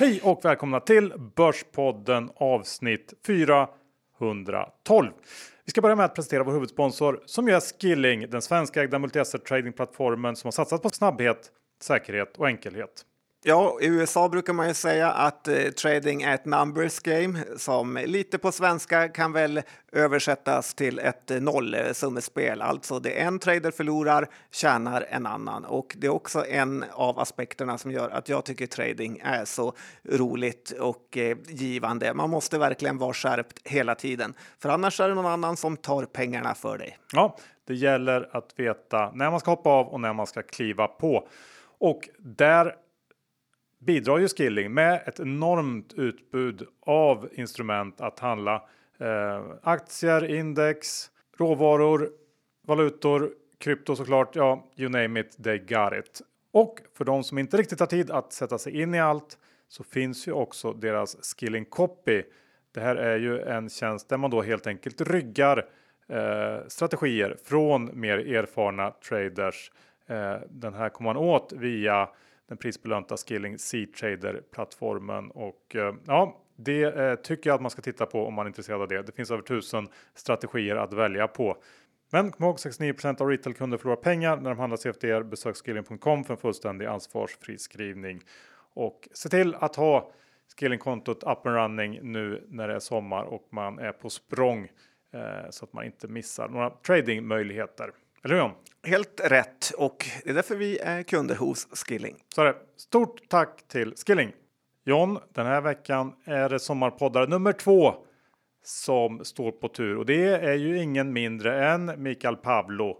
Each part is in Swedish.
Hej och välkomna till Börspodden avsnitt 412. Vi ska börja med att presentera vår huvudsponsor som är Skilling, den svenskägda multi-asset tradingplattformen som har satsat på snabbhet, säkerhet och enkelhet. Ja, i USA brukar man ju säga att eh, trading är ett numbers game som lite på svenska kan väl översättas till ett eh, nollsummespel. Alltså det en trader förlorar tjänar en annan och det är också en av aspekterna som gör att jag tycker trading är så roligt och eh, givande. Man måste verkligen vara skärpt hela tiden, för annars är det någon annan som tar pengarna för dig. Ja, det gäller att veta när man ska hoppa av och när man ska kliva på. Och där bidrar ju Skilling med ett enormt utbud av instrument att handla. Eh, aktier, index, råvaror, valutor, krypto såklart. Ja, you name it, they got it. Och för de som inte riktigt har tid att sätta sig in i allt så finns ju också deras Skilling Copy. Det här är ju en tjänst där man då helt enkelt ryggar eh, strategier från mer erfarna traders. Eh, den här kommer man åt via den prisbelönta Skilling C-trader plattformen och eh, ja, det eh, tycker jag att man ska titta på om man är intresserad av det. Det finns över tusen strategier att välja på. Men kom ihåg 69% av retailkunder förlorar pengar när de handlar CFDR. Besök skilling.com för en fullständig ansvarsfri skrivning och se till att ha Skilling-kontot up and running nu när det är sommar och man är på språng eh, så att man inte missar några tradingmöjligheter. Eller hur? Helt rätt och det är därför vi är kunder hos Skilling. Så är det. Stort tack till Skilling. John, den här veckan är det sommarpoddare nummer två som står på tur och det är ju ingen mindre än Mikael Pavlo.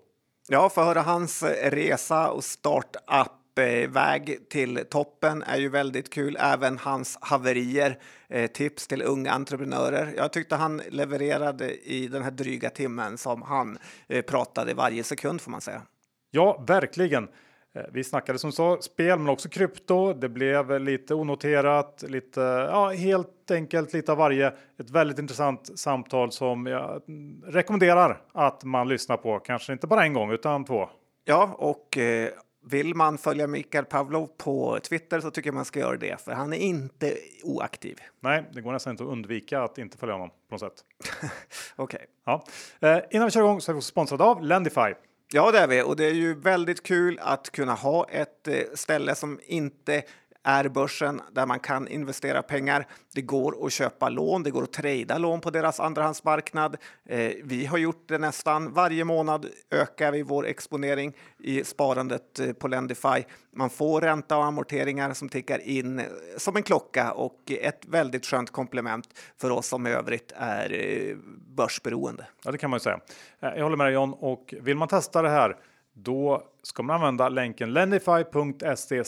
Ja, för att höra hans resa och startup väg till toppen är ju väldigt kul. Även hans haverier, eh, tips till unga entreprenörer. Jag tyckte han levererade i den här dryga timmen som han eh, pratade varje sekund får man säga. Ja, verkligen. Eh, vi snackade som så spel, men också krypto. Det blev lite onoterat, lite ja, helt enkelt lite av varje. Ett väldigt intressant samtal som jag rekommenderar att man lyssnar på. Kanske inte bara en gång utan två. Ja, och eh, vill man följa Mikael Pavlov på Twitter så tycker jag man ska göra det, för han är inte oaktiv. Nej, det går nästan inte att undvika att inte följa honom på något sätt. Okej. Okay. Ja. Eh, innan vi kör igång så är vi sponsrade av Lendify. Ja, det är vi och det är ju väldigt kul att kunna ha ett eh, ställe som inte är börsen där man kan investera pengar. Det går att köpa lån, det går att trada lån på deras andrahandsmarknad. Eh, vi har gjort det nästan varje månad ökar vi vår exponering i sparandet eh, på Lendify. Man får ränta och amorteringar som tickar in eh, som en klocka och ett väldigt skönt komplement för oss som i övrigt är eh, börsberoende. Ja, det kan man ju säga. Eh, jag håller med dig John och vill man testa det här då ska man använda länken lendify.se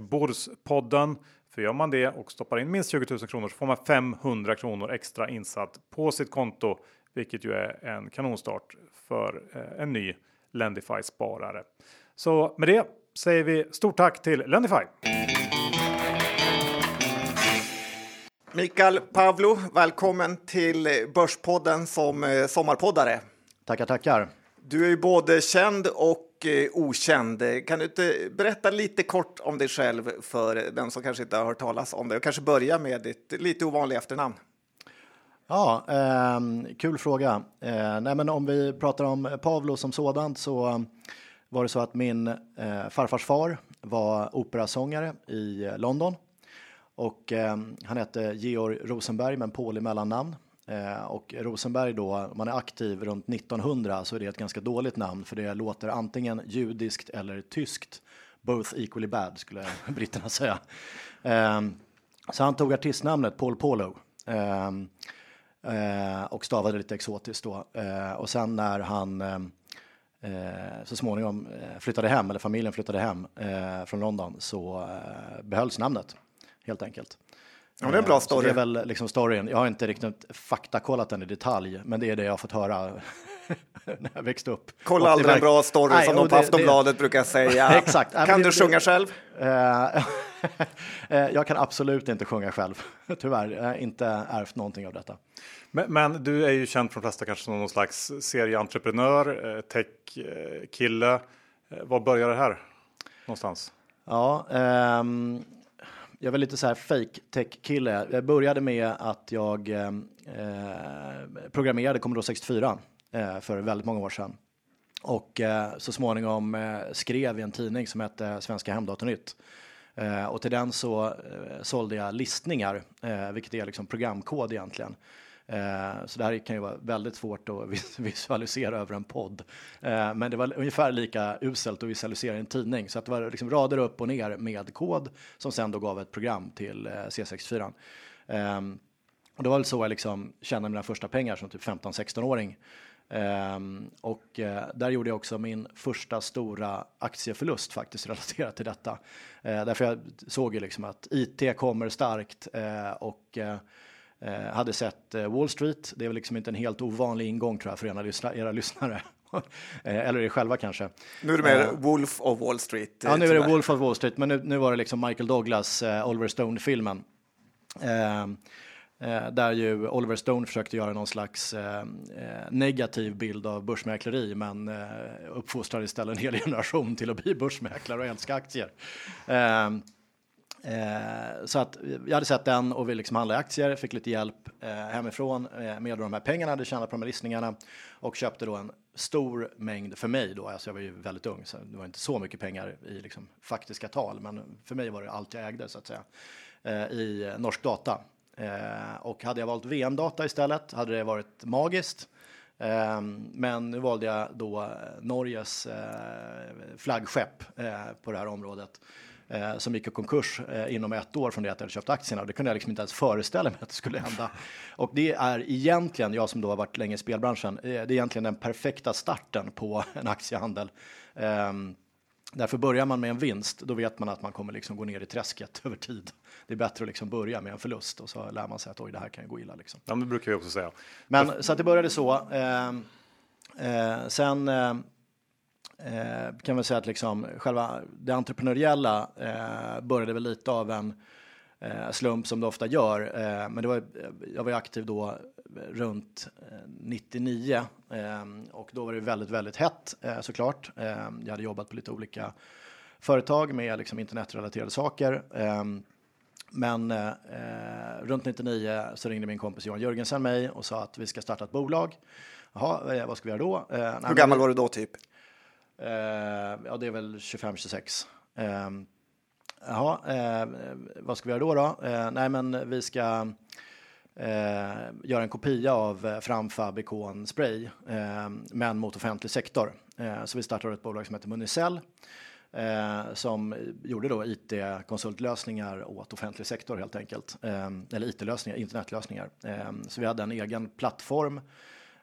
borspodden. För gör man det och stoppar in minst 20 000 kronor så får man 500 kronor extra insatt på sitt konto, vilket ju är en kanonstart för eh, en ny Lendify sparare. Så med det säger vi stort tack till Lendify. Mikael Pavlo, välkommen till Börspodden som eh, sommarpoddare. Tackar, tackar. Du är ju både känd och eh, okänd. Kan du inte berätta lite kort om dig själv för den som kanske inte har hört talas om dig och kanske börja med ditt lite ovanliga efternamn? Ja, eh, kul fråga. Eh, nej, men om vi pratar om Pavlo som sådant så var det så att min eh, farfars far var operasångare i London och eh, han hette Georg Rosenberg med en pålig mellannamn. Eh, och Rosenberg då, om man är aktiv runt 1900 så är det ett ganska dåligt namn för det låter antingen judiskt eller tyskt. Both equally bad skulle britterna säga. Ehm, så han tog artistnamnet Paul Polo. Ehm, eh, och stavade lite exotiskt då. Eh, och sen när han så småningom flyttade hem, eller familjen flyttade hem från London, så behölls namnet helt enkelt. Ja, det är en bra story. det är väl liksom storyn. Jag har inte riktigt faktakollat den i detalj, men det är det jag har fått höra när jag växte upp. Kolla aldrig en bra story Nej, som de på Aftonbladet det, brukar säga. Exakt. Kan du sjunga själv? Eh, eh, jag kan absolut inte sjunga själv, tyvärr. Jag har inte ärvt någonting av detta. Men, men, du är ju känd från de flesta kanske som någon slags serieentreprenör, eh, tech-kille. Var började det här någonstans? Ja, um, jag var lite så här fake tech kille. Jag började med att jag eh, programmerade Commodore 64 eh, för väldigt många år sedan och eh, så småningom eh, skrev i en tidning som hette Svenska Hemdatornytt. Eh, och till den så eh, sålde jag listningar, eh, vilket är liksom programkod egentligen. Eh, så det här kan ju vara väldigt svårt att visualisera över en podd. Eh, men det var ungefär lika uselt att visualisera i en tidning. Så att det var liksom rader upp och ner med kod som sen då gav ett program till eh, C64. Ehm, och det var väl så jag liksom tjänade mina första pengar som typ 15-16-åring. Um, ehm, och uh, där gjorde jag också min första stora aktieförlust faktiskt relaterat till detta. Uh, därför jag såg ju liksom att IT kommer starkt uh, och hade sett Wall Street. Det är väl liksom inte en helt ovanlig ingång tror jag för era, era lyssnare. Eller er själva kanske. Nu är det mer Wolf of Wall Street. Ja, nu är det Wolf of Wall Street, men nu, nu var det liksom Michael Douglas, Oliver Stone-filmen. Eh, där ju Oliver Stone försökte göra någon slags eh, eh, negativ bild av börsmäkleri men eh, uppfostrade istället en hel generation till att bli börsmäklare och älska aktier. Eh, så att jag hade sett den och ville liksom handla aktier, fick lite hjälp eh, hemifrån eh, med de här pengarna jag hade tjänat på de här listningarna och köpte då en stor mängd för mig då, alltså jag var ju väldigt ung så det var inte så mycket pengar i liksom faktiska tal men för mig var det allt jag ägde så att säga eh, i Norsk Data. Eh, och hade jag valt VM-data istället hade det varit magiskt. Eh, men nu valde jag då Norges eh, flaggskepp eh, på det här området eh, som gick i konkurs inom ett år från det att jag hade köpt aktierna. Det kunde jag liksom inte ens föreställa mig att det skulle hända. Och det är egentligen, jag som då har varit länge i spelbranschen, det är egentligen den perfekta starten på en aktiehandel. Därför börjar man med en vinst, då vet man att man kommer liksom gå ner i träsket över tid. Det är bättre att liksom börja med en förlust och så lär man sig att oj, det här kan ju gå illa. Liksom. Ja, det brukar vi också säga. Men så att det började så. Eh, eh, sen eh, eh kan man säga att liksom själva det entreprenöriella eh, började väl lite av en eh, slump som det ofta gör. Eh, men det var, jag var aktiv då runt 99 eh, och då var det väldigt, väldigt hett såklart. jag hade jobbat på lite olika företag med liksom internetrelaterade saker. Men eh, runt 99 så ringde min kompis Johan Jörgensen mig och sa att vi ska starta ett bolag. Jaha, vad ska vi göra då? Eh, Hur gammal var du då typ? Eh, ja, det är väl 25-26. Eh, jaha, eh, vad ska vi göra då? då? Eh, nej, men vi ska eh, göra en kopia av eh, Framfab Ikon Spray, eh, men mot offentlig sektor. Eh, så vi startar ett bolag som heter Municell eh, som gjorde då IT-konsultlösningar åt offentlig sektor helt enkelt. Eh, eller IT-lösningar, internetlösningar. Eh, så vi hade en egen plattform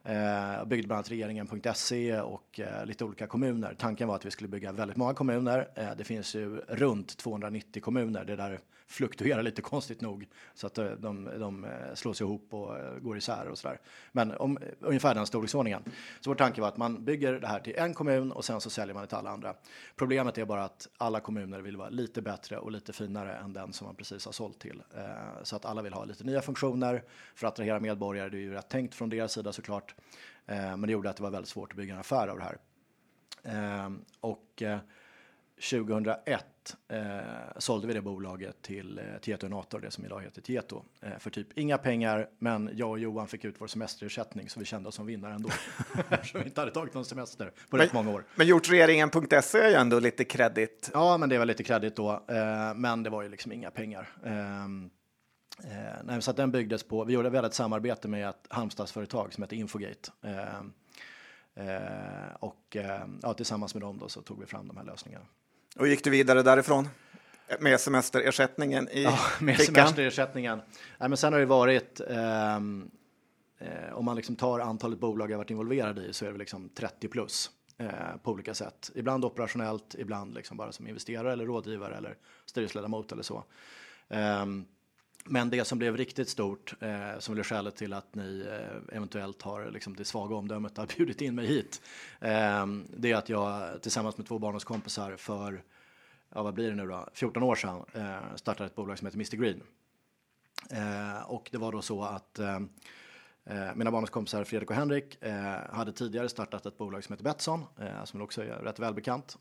Eh, byggde bland annat regeringen.se och eh, lite olika kommuner. Tanken var att vi skulle bygga väldigt många kommuner. Eh, det finns ju runt 290 kommuner. Det där fluktuerar lite konstigt nog så att eh, de, de eh, slås ihop och eh, går isär och sådär. Men om ungefär den storleksordningen. Så vår tanke var att man bygger det här till en kommun och sen så säljer man det till alla andra. Problemet är bara att alla kommuner vill vara lite bättre och lite finare än den som man precis har sålt till. Så att alla vill ha lite nya funktioner för att attrahera medborgare. Det är ju rätt tänkt från deras sida såklart. Men det gjorde att det var väldigt svårt att bygga en affär av det här. Och 2001 eh, sålde vi det bolaget till eh, Tieto Nator, det som idag heter Tieto, eh, för typ inga pengar. Men jag och Johan fick ut vår semesterersättning så vi kände oss som vinnare ändå. Eftersom vi inte hade tagit någon semester på men, rätt många år. Men gjortregeringen.se är ju ändå lite kredit. Ja, men det var lite kredit då. Eh, men det var ju liksom inga pengar. Ehm, eh, nej, så den byggdes på, vi gjorde väl ett samarbete med ett Halmstadsföretag som heter Infogate. Ehm, eh, och ja, tillsammans med dem då så tog vi fram de här lösningarna. Och gick du vidare därifrån? Med semesterersättningen i Ja, med fickan. semesterersättningen. Nej, men sen har det varit, ehm, eh, om man liksom tar antalet bolag jag varit involverad i så är det liksom 30 plus eh, på olika sätt. Ibland operationellt, ibland liksom bara som investerare eller rådgivare eller styrelseledamot eller så. Um, men det som blev riktigt stort, eh, som blev skälet till att ni eh, eventuellt har liksom, det svaga omdömet att bjudit in mig hit, eh, det är att jag tillsammans med två barndomskompisar för, ja vad blir det nu då, 14 år sedan eh, startade ett bolag som heter Mr Green. Eh, och det var då så att eh, eh mina barndomskompisar Fredrik och Henrik eh, hade tidigare startat ett bolag som heter Betsson, eh, som också är rätt välbekant.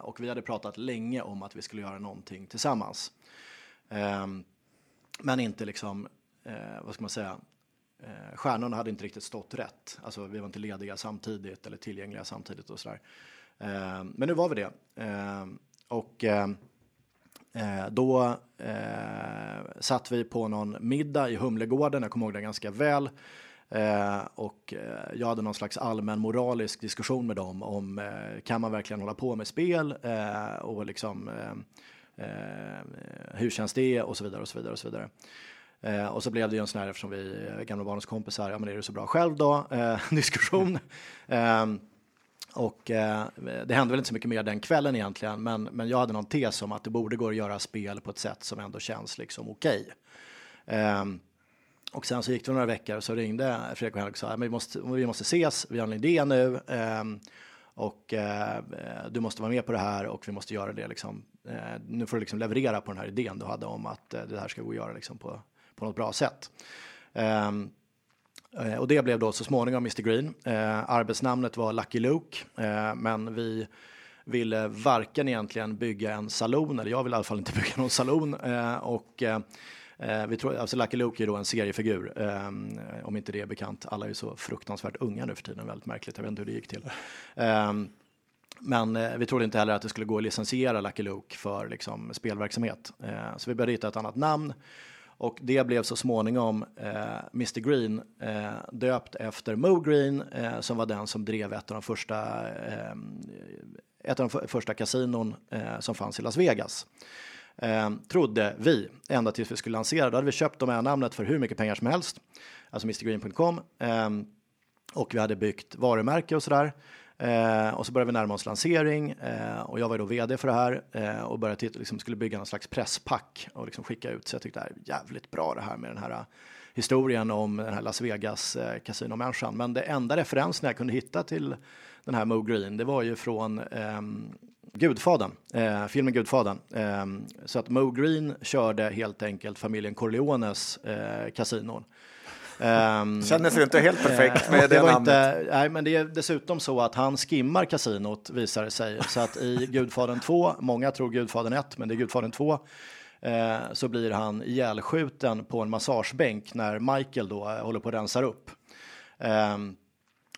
och vi hade pratat länge om att vi skulle göra någonting tillsammans. Ehm, men inte liksom, eh, vad ska man säga, eh, stjärnorna hade inte riktigt stått rätt. Alltså vi var inte lediga samtidigt eller tillgängliga samtidigt och sådär. Eh, men nu var vi det. Eh, och eh, eh, då eh, satt vi på någon middag i Humlegården, jag kommer ihåg det ganska väl. Eh, och eh, jag hade någon slags allmän moralisk diskussion med dem om eh, kan man verkligen hålla på med spel eh, och liksom eh, Eh, hur känns det och så vidare och så vidare och så vidare. Eh, och så blev det ju en sån här, eftersom vi är gamla barnens kompisar, ja men är du så bra själv då? Eh, diskussion. eh, och eh, det hände väl inte så mycket mer den kvällen egentligen, men, men jag hade någon tes om att det borde gå att göra spel på ett sätt som ändå känns liksom okej. Okay. Och sen så gick det några veckor och så ringde Fredrik och Henrik och sa att vi måste, vi måste ses, vi har en idé nu eh, och eh, du måste vara med på det här och vi måste göra det liksom. Eh, nu får du liksom leverera på den här idén du hade om att eh, det här ska gå att göra liksom på, på något bra sätt. Ehm, eh, och det blev då så småningom Mr Green. Eh, arbetsnamnet var Lucky Luke, eh, men vi ville varken egentligen bygga en salon, eller jag vill i alla fall inte bygga någon salon. och Eh, vi tror, alltså Lucky Luke är då en seriefigur, eh, om inte det är bekant. Alla är ju så fruktansvärt unga nu för tiden, väldigt märkligt. Jag vet inte hur det gick till. Eh, men eh, vi trodde inte heller att det skulle gå att licensiera Lucky Luke för liksom, spelverksamhet. Eh, så vi började hitta ett annat namn och det blev så småningom eh, Mr Green eh, döpt efter Mo Green eh, som var den som drev ett av de första, eh, ett av de första kasinon eh, som fanns i Las Vegas. Eh, trodde vi, ända tills vi skulle lansera. Då hade vi köpt domännamnet för hur mycket pengar som helst, alltså mrgreen.com. Ehm, och vi hade byggt varumärke och sådär. Eh, och så började vi närma oss lansering eh, och jag var då vd för det här eh, och började titta, liksom, skulle bygga någon slags presspack och liksom skicka ut. Så jag tyckte det här är jävligt bra det här med den här eh, historien om den här Las Vegas eh, kasinomänniskan. Men det enda referensen jag kunde hitta till den här Mo Green, det var ju från ehm, ehm, Gudfadern, eh, filmen Gudfadern. Eh, så att Mo Green körde helt enkelt familjen Corleones eh, kasinon. Um, Kändes ju inte helt perfekt med det, det namnet. Inte, nej, men det är dessutom så att han skimmar kasinot visar det sig. Så att i Gudfadern 2, många tror Gudfadern 1, men det är Gudfadern 2, eh, så blir han ihjälskjuten på en massagebänk när Michael då eh, håller på att rensa upp. Um,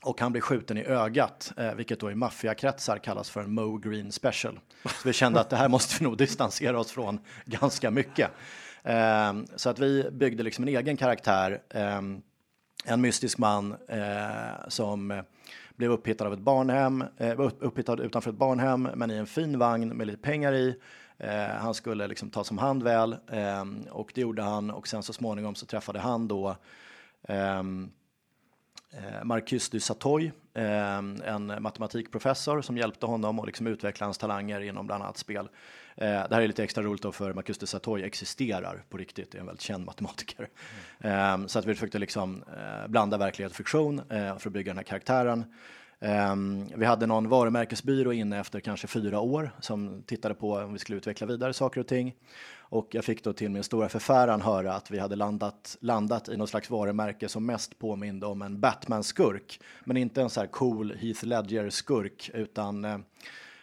och han blir skjuten i ögat, eh, vilket då i maffiakretsar kallas för en Mo Green special. Så vi kände att det här måste vi nog distansera oss från ganska mycket. Ehm, så att vi byggde liksom en egen karaktär, ehm, en mystisk man eh, som blev upphittad av ett barnhem, eh, upphittad utanför ett barnhem, men i en fin vagn med lite pengar i. Han skulle liksom tas om hand väl ehm, och det gjorde han och sen så småningom så träffade han då Eh, Marcus du Satoy, eh, en matematikprofessor som hjälpte honom att liksom utveckla hans talanger inom bland annat spel. Eh, det här är lite extra roligt då för Marcus du Satoy existerar på riktigt, är en väldigt känd matematiker. Mm. Så att vi försökte liksom blanda verklighet och fiktion för att bygga den här karaktären. Vi hade någon varumärkesbyrå inne efter kanske fyra år som tittade på om vi skulle utveckla vidare saker och ting. Och jag fick då till min stora förfäran höra att vi hade landat, landat i något slags varumärke som mest påminde om en Batman-skurk. Men inte en så här cool Heath Ledger-skurk utan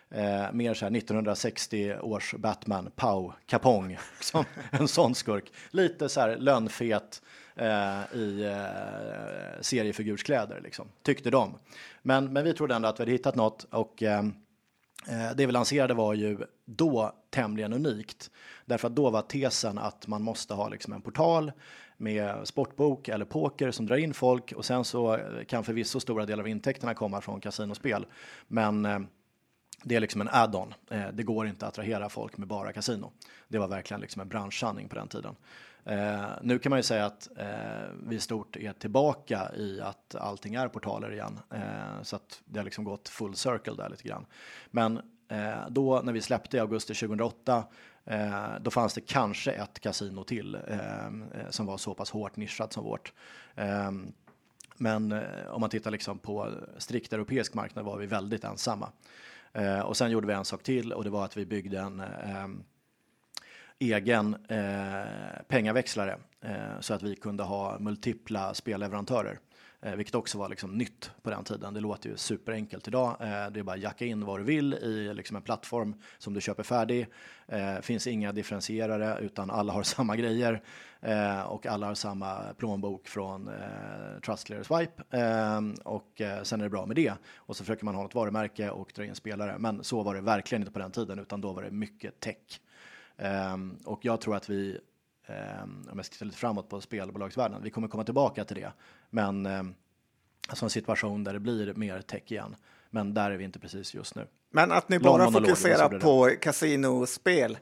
Eh, eh mer så här 1960 års Batman, Pau Capong, som en sån skurk. Lite så här lönnfet eh, i eh, seriefigurskläder, liksom, tyckte de. Men, men vi trodde ändå att vi hade hittat något och eh, Eh, det vi lanserade var ju då tämligen unikt. Därför att då var tesen att man måste ha liksom en portal med sportbok eller poker som drar in folk och sen så eh, kan förvisso stora delar av intäkterna komma från kasinospel. Men eh, det är liksom en add-on. Det går inte att attrahera folk med bara kasino. Det var verkligen liksom en branschsanning på den tiden. Eh, nu kan man ju säga att eh, vi i stort är tillbaka i att allting är portaler igen. Eh, så att det har liksom gått full circle där lite grann. Men eh, då när vi släppte i augusti 2008 eh, då fanns det kanske ett kasino till eh, eh, som var så pass hårt nischat som vårt. Eh, men om man tittar liksom på strikt europeisk marknad var vi väldigt ensamma. Eh, och sen gjorde vi en sak till och det var att vi byggde en eh, egen eh, pengaväxlare eh, så att vi kunde ha multipla spelleverantörer. Eh, vilket också var liksom nytt på den tiden. Det låter ju superenkelt idag. Eh, det är bara jacka in vad du vill i liksom en plattform som du köper färdig. Eh, finns inga differentierare utan alla har samma grejer eh, och alla har samma plånbok från eh, Trustclear Swipe eh, och eh, sen är det bra med det. Och så försöker man ha ett varumärke och dra in spelare. Men så var det verkligen inte på den tiden utan då var det mycket tech. Um, och jag tror att vi, um, om jag ska titta lite framåt på spelbolagsvärlden, vi kommer komma tillbaka till det. Men um, alltså en situation där det blir mer tech igen. Men där är vi inte precis just nu. Men att ni bara fokuserar på kasinospel,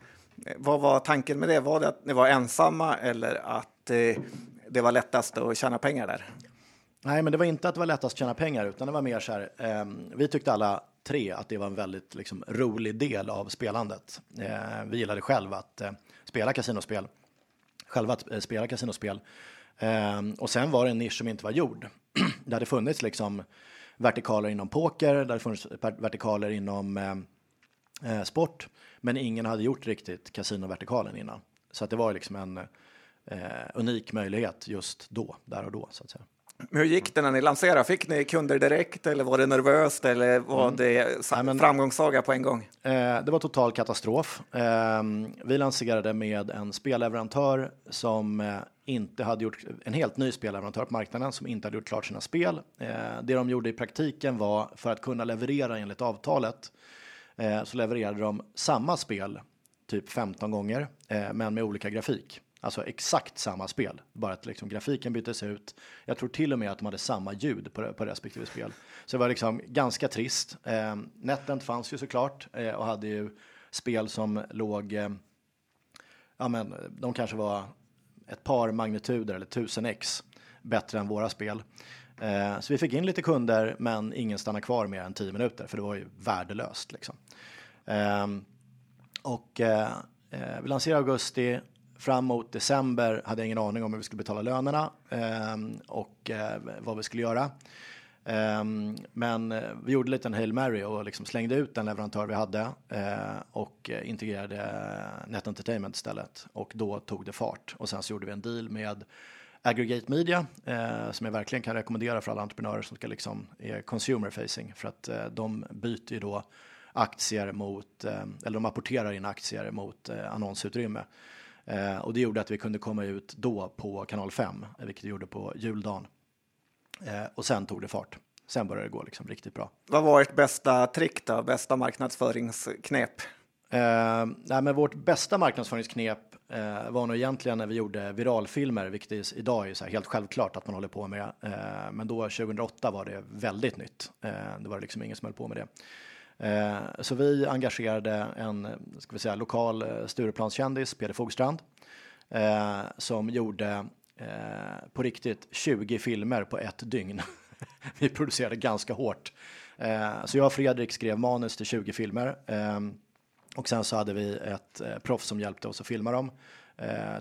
vad var tanken med det? Var det att ni var ensamma eller att eh, det var lättast att tjäna pengar där? Nej, men det var inte att det var lättast att tjäna pengar, utan det var mer så här. Eh, vi tyckte alla tre att det var en väldigt liksom, rolig del av spelandet. Eh, vi gillade själva att eh, spela kasinospel, själva att eh, spela kasinospel. Eh, och sen var det en nisch som inte var gjord. det hade funnits liksom vertikaler inom poker, det hade funnits vertikaler inom eh, eh, sport, men ingen hade gjort riktigt kasinovertikalen innan. Så att det var liksom en eh, unik möjlighet just då, där och då så att säga. Hur gick det när ni lanserade? Fick ni kunder direkt eller var det nervöst eller var mm. det Nej, men, framgångssaga på en gång? Eh, det var total katastrof. Eh, vi lanserade med en spelleverantör som eh, inte hade gjort en helt ny spelleverantör på marknaden som inte hade gjort klart sina spel. Eh, det de gjorde i praktiken var för att kunna leverera enligt avtalet eh, så levererade de samma spel typ 15 gånger eh, men med olika grafik. Alltså exakt samma spel, bara att liksom grafiken byttes ut. Jag tror till och med att de hade samma ljud på, på respektive spel. Så det var liksom ganska trist. Eh, NetEnt fanns ju såklart eh, och hade ju spel som låg, eh, ja men de kanske var ett par magnituder eller tusen x bättre än våra spel. Eh, så vi fick in lite kunder, men ingen stannade kvar mer än tio minuter, för det var ju värdelöst liksom. Ehm, eh, och eh, vi lanserade augusti Fram mot december hade jag ingen aning om hur vi skulle betala lönerna eh, och eh, vad vi skulle göra. Ehm, men eh, vi gjorde lite en Hail Mary och liksom slängde ut den leverantör vi hade eh, och eh, integrerade Net Entertainment istället. Och då tog det fart. Och sen så gjorde vi en deal med Aggregate Media som jag verkligen kan rekommendera för alla entreprenörer som ska liksom är consumer facing för att de byter ju då aktier mot, eller de apporterar in aktier mot annonsutrymme. Eh, och det gjorde att vi kunde komma ut då på kanal 5, vilket vi gjorde på juldagen. Eh, och sen tog det fart. Sen började det gå liksom riktigt bra. Vad var ert bästa trick då? Bästa marknadsföringsknep? Eh, nej, men vårt bästa marknadsföringsknep eh, var nog egentligen när vi gjorde viralfilmer, vilket idag är så helt självklart att man håller på med. Eh, men då 2008 var det väldigt nytt. Eh, det var liksom ingen som höll på med det. Eh, så vi engagerade en ska vi säga, lokal eh, Stureplanskändis, Peder Fogstrand, eh, som gjorde på riktigt 20 filmer på ett dygn. vi producerade ganska hårt. Så jag och Fredrik skrev manus till 20 filmer. Och sen så hade vi ett proffs som hjälpte oss att filma dem,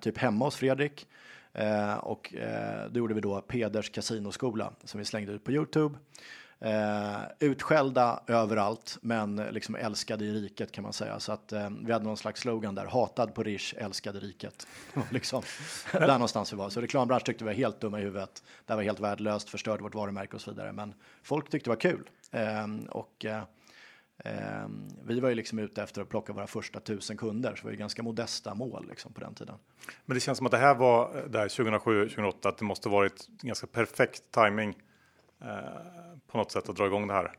typ hemma hos Fredrik. Och då gjorde vi då Peders kasinoskola som vi slängde ut på Youtube. Eh, utskällda överallt, men liksom älskade i riket kan man säga. Så att eh, vi hade någon slags slogan där, hatad på Rish, älskade riket. liksom, där någonstans vi var. Så reklambranschen tyckte vi var helt dumma i huvudet. Det var helt värdelöst, förstörde vårt varumärke och så vidare. Men folk tyckte det var kul. Eh, och eh, eh, vi var ju liksom ute efter att plocka våra första tusen kunder, så det var ju ganska modesta mål liksom på den tiden. Men det känns som att det här var eh, där 2007, 2008, att det måste varit ganska perfekt timing Eh, på något sätt att dra igång det här.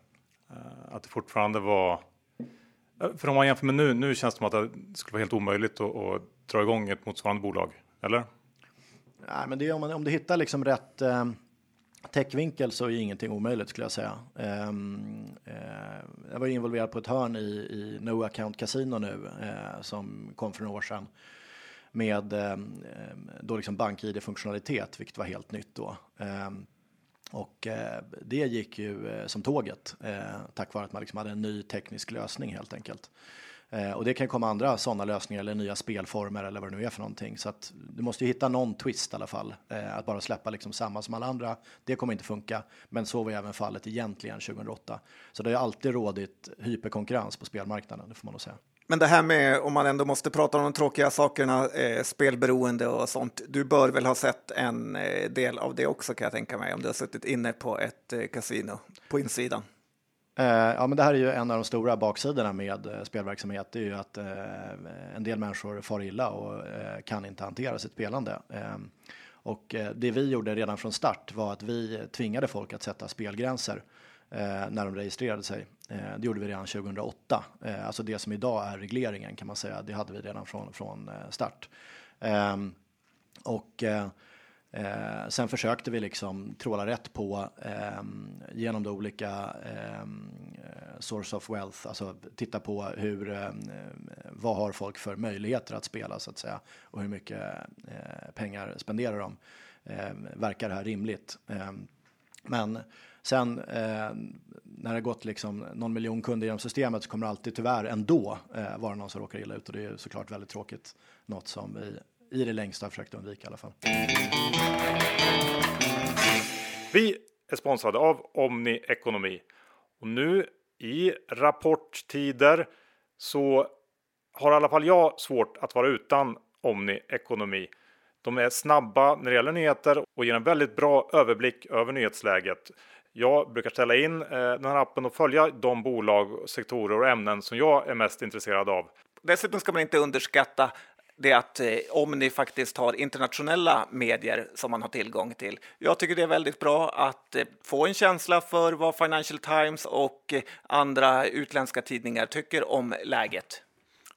Eh, att det fortfarande var eh, för om man jämför med nu, nu känns det som att det skulle vara helt omöjligt att, att dra igång ett motsvarande bolag, eller? Nej, men det är om, man, om du hittar liksom rätt eh, täckvinkel så är ingenting omöjligt skulle jag säga. Eh, eh, jag var involverad på ett hörn i, i No Account Casino nu eh, som kom för några år sedan med ehm, då liksom bank-id funktionalitet, vilket var helt nytt då. Ehm, och eh, det gick ju eh, som tåget eh, tack vare att man liksom hade en ny teknisk lösning helt enkelt. Eh, och det kan komma andra sådana lösningar eller nya spelformer eller vad det nu är för någonting. Så att du måste ju hitta någon twist i alla fall. Eh, att bara släppa liksom samma som alla andra, det kommer inte funka. Men så var även fallet egentligen 2008. Så det har ju alltid rådit hyperkonkurrens på spelmarknaden, det får man nog säga. Men det här med, om man ändå måste prata om de tråkiga sakerna, eh, spelberoende och sånt. Du bör väl ha sett en eh, del av det också kan jag tänka mig, om du har suttit inne på ett eh, kasino på insidan. Eh, ja, men det här är ju en av de stora baksidorna med eh, spelverksamhet. Det är ju att eh, en del människor far illa och eh, kan inte hantera sitt spelande. Eh, och eh, det vi gjorde redan från start var att vi tvingade folk att sätta spelgränser eh, när de registrerade sig. Eh, det gjorde vi redan 2008. Eh, alltså det som idag är regleringen kan man säga. Det hade vi redan från, från eh, start. Ehm, och Eh, sen försökte vi liksom tråla rätt på eh, genom de olika ehm, eh, source of wealth, alltså titta på hur, ehm, eh, vad har folk för möjligheter att spela så att säga och hur mycket pengar spenderar de. Verkar det här rimligt? Men sen eh, när det gått liksom någon miljon kunder genom systemet så kommer det alltid tyvärr ändå eh, vara någon som råkar illa ut och det är såklart väldigt tråkigt. Något som vi i det längsta försökt undvika i alla fall. Vi är sponsrade av Omni Ekonomi och nu i rapporttider så har i alla fall jag svårt att vara utan Omni Ekonomi. De är snabba när det gäller nyheter och ger en väldigt bra överblick över nyhetsläget. Jag brukar ställa in eh, den här appen och följa de bolag, sektorer och ämnen som jag är mest intresserad av. Dessutom ska man inte underskatta det att eh, Omni faktiskt har internationella medier som man har tillgång till. Jag tycker det är väldigt bra att eh, få en känsla för vad Financial Times och eh, andra utländska tidningar tycker om läget.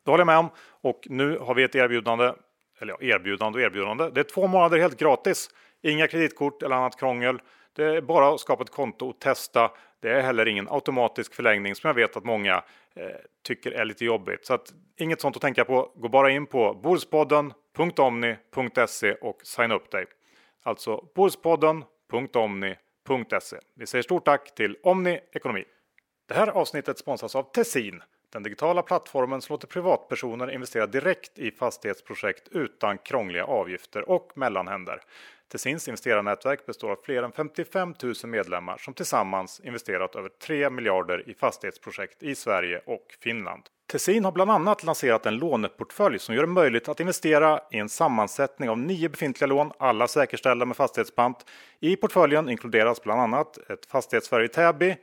Det håller jag med om och nu har vi ett erbjudande, eller ja, erbjudande och erbjudande. Det är två månader helt gratis. Inga kreditkort eller annat krångel. Det är bara att skapa ett konto och testa. Det är heller ingen automatisk förlängning som jag vet att många eh, tycker är lite jobbigt. Så att, inget sånt att tänka på. Gå bara in på borspodden.omni.se och signa upp dig. Alltså borspodden.omni.se. Vi säger stort tack till Omni Ekonomi. Det här avsnittet sponsras av Tessin, den digitala plattformen som låter privatpersoner investera direkt i fastighetsprojekt utan krångliga avgifter och mellanhänder. Tessins investerarnätverk består av fler än 55 000 medlemmar som tillsammans investerat över 3 miljarder i fastighetsprojekt i Sverige och Finland. Tessin har bland annat lanserat en låneportfölj som gör det möjligt att investera i en sammansättning av nio befintliga lån, alla säkerställda med fastighetspant. I portföljen inkluderas bland annat ett fastighetsföretag i Täby,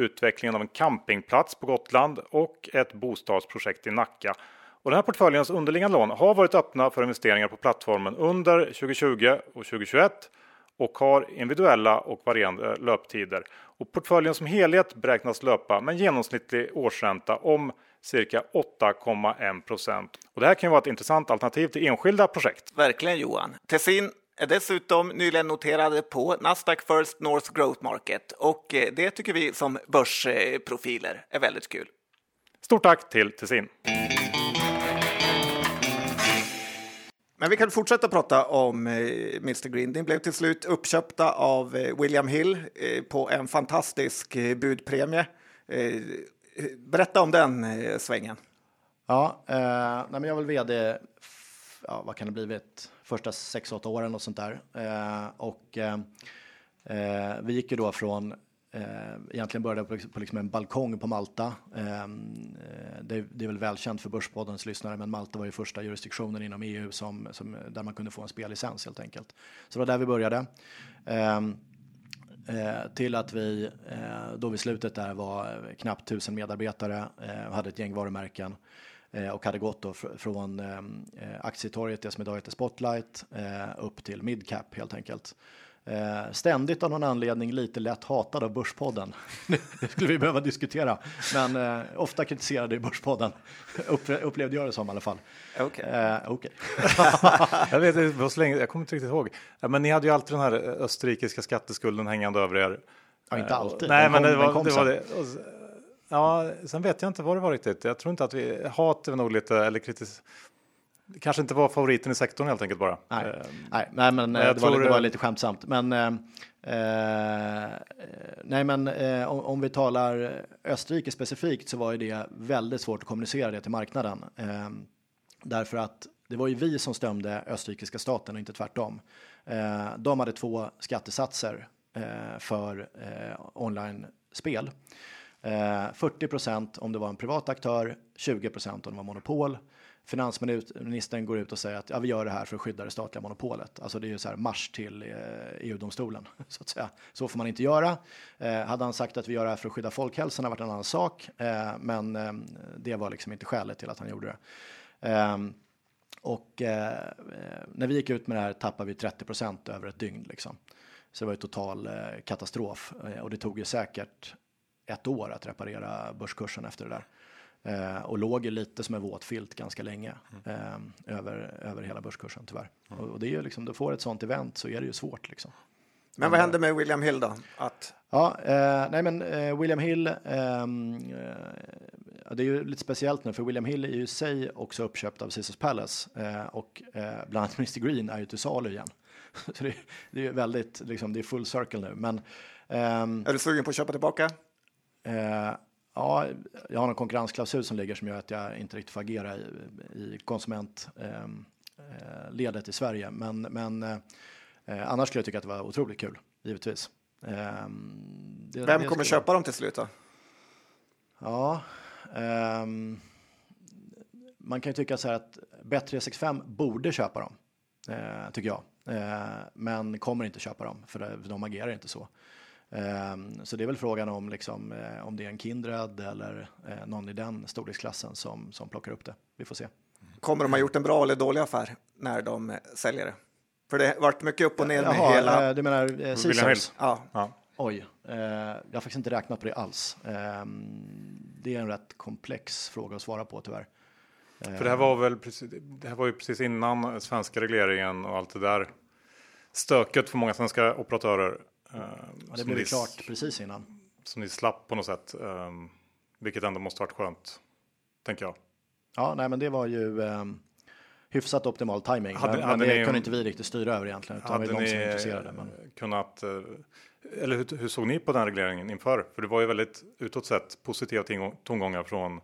utvecklingen av en campingplats på Gotland och ett bostadsprojekt i Nacka. Och den här portföljens underliggande lån har varit öppna för investeringar på plattformen under 2020 och 2021 och har individuella och varierande löptider. Och portföljen som helhet beräknas löpa med en genomsnittlig årsränta om cirka 8,1 procent. Och det här kan ju vara ett intressant alternativ till enskilda projekt. Verkligen Johan. Tessin är dessutom nyligen noterade på Nasdaq First North Growth Market och eh, det tycker vi som börsprofiler är väldigt kul. Stort tack till Tessin! Men vi kan fortsätta prata om eh, Mr Green. Ni blev till slut uppköpta av eh, William Hill på en fantastisk budpremie. Berätta om den svängen. Ja, eh, nej, men jag var vd, ja, vad kan det blivit, första 6-8 åren och sånt där. Eh, och eh, vi gick ju då från Eh, egentligen började på, på liksom en balkong på Malta. Ehm, eh, det, det, är väl välkänt för Börspoddens lyssnare, men Malta var ju första jurisdiktionen inom EU som, som, där man kunde få en spellicens helt enkelt. Så det var där vi började. Ehm, eh, till att vi eh, då vid slutet där var knappt tusen medarbetare, hade ett gäng varumärken och hade gått då fr från ehm, aktietorget, det som idag heter Spotlight, upp till midcap helt enkelt. Eh, ständigt av någon anledning lite lätt hatad av Börspodden. det skulle vi behöva diskutera, men eh, ofta kritiserade i Börspodden. upplevde jag det som i alla fall. Okej. Okay. Eh, okay. jag vet det var så länge, jag kommer inte riktigt ihåg. Men ni hade ju alltid den här österrikiska skatteskulden hängande över er. Ja, inte alltid. Nej, den men kom, det var det. Var det. Ja, sen vet jag inte vad det var riktigt. Jag tror inte att vi hat är nog lite eller kritis det kanske inte var favoriten i sektorn helt enkelt bara. Nej, uh, nej, nej, men eh, det, var, det var lite skämtsamt. Men, uh, uh, nej, men om, om, vi talar Österrike specifikt så var ju det väldigt svårt att kommunicera det till marknaden. därför att det var ju vi som stämde österrikiska staten och inte tvärtom. de hade två skattesatser för online-spel. Eh, 40 procent om det var en privat aktör, 20 procent om det var monopol. Finansministern går ut och säger att ja, vi gör det här för att skydda det statliga monopolet. Alltså det är ju så här marsch till eh, e EU-domstolen så att säga. Så får man inte göra. Eh, hade han sagt att vi gör det här för att skydda folkhälsan har varit en annan sak, eh, men eh, det var liksom inte skälet till att han gjorde det. Ehm, och eh, eh, när vi gick ut med det här tappade vi 30 procent över ett dygn liksom. Så det var ju total eh, katastrof och det tog ju säkert ett år att reparera börskursen efter det där. Eh, och låg lite som en våt filt ganska länge eh, över, över hela börskursen tyvärr. Mm. Och, och, det är ju liksom, du får ett sånt event så är det ju svårt liksom. Men vad hände med William Hill då? Att... Ja, eh, nej men eh, William Hill, ehm, eh, det är ju lite speciellt nu för William Hill är ju i sig också uppköpt av Caesars Palace eh, och bland annat Mr Green är ju till salu igen. så det, det är väldigt, liksom, det är full circle nu. Men, ehm, är du sugen på att köpa tillbaka? Ja, jag har en konkurrensklausul som ligger som gör att jag inte riktigt får agera i, i konsumentledet ehm, eh, i Sverige. Men, men eh, annars skulle jag tycka att det var otroligt kul, givetvis. Eh, det, Vem det kommer köpa dem till slut då? Ja, ehm, man kan ju tycka så här att Bet365 borde köpa dem, eh, tycker jag. Eh, men kommer inte köpa dem, för de agerar inte så. Ehm, så det är väl frågan om, liksom, eh, om det är en Kindred eller eh, någon i den storleksklassen som, som plockar upp det. Vi får se. Kommer de ha gjort en bra eller dålig affär när de eh, säljer det? För det har varit mycket upp och ner med Jaha, hela... Du menar eh, Caesars? Ja. ja. Oj, eh, jag har faktiskt inte räknat på det alls. Eh, det är en rätt komplex fråga att svara på tyvärr. För det här var väl precis, det här var ju precis innan svenska regleringen och allt det där stöket för många svenska operatörer. Ja, det blev ni, klart precis innan. Som ni slapp på något sätt, um, vilket ändå måste varit skönt, tänker jag. Ja, nej, men det var ju um, hyfsat optimal timing. Hade, men, hade men det ni, kunde inte vi riktigt styra över egentligen. Utan hade det var de som intresserade. Men... kunnat, uh, eller hur, hur, såg ni på den regleringen inför? För det var ju väldigt utåt sett positiva tongångar från,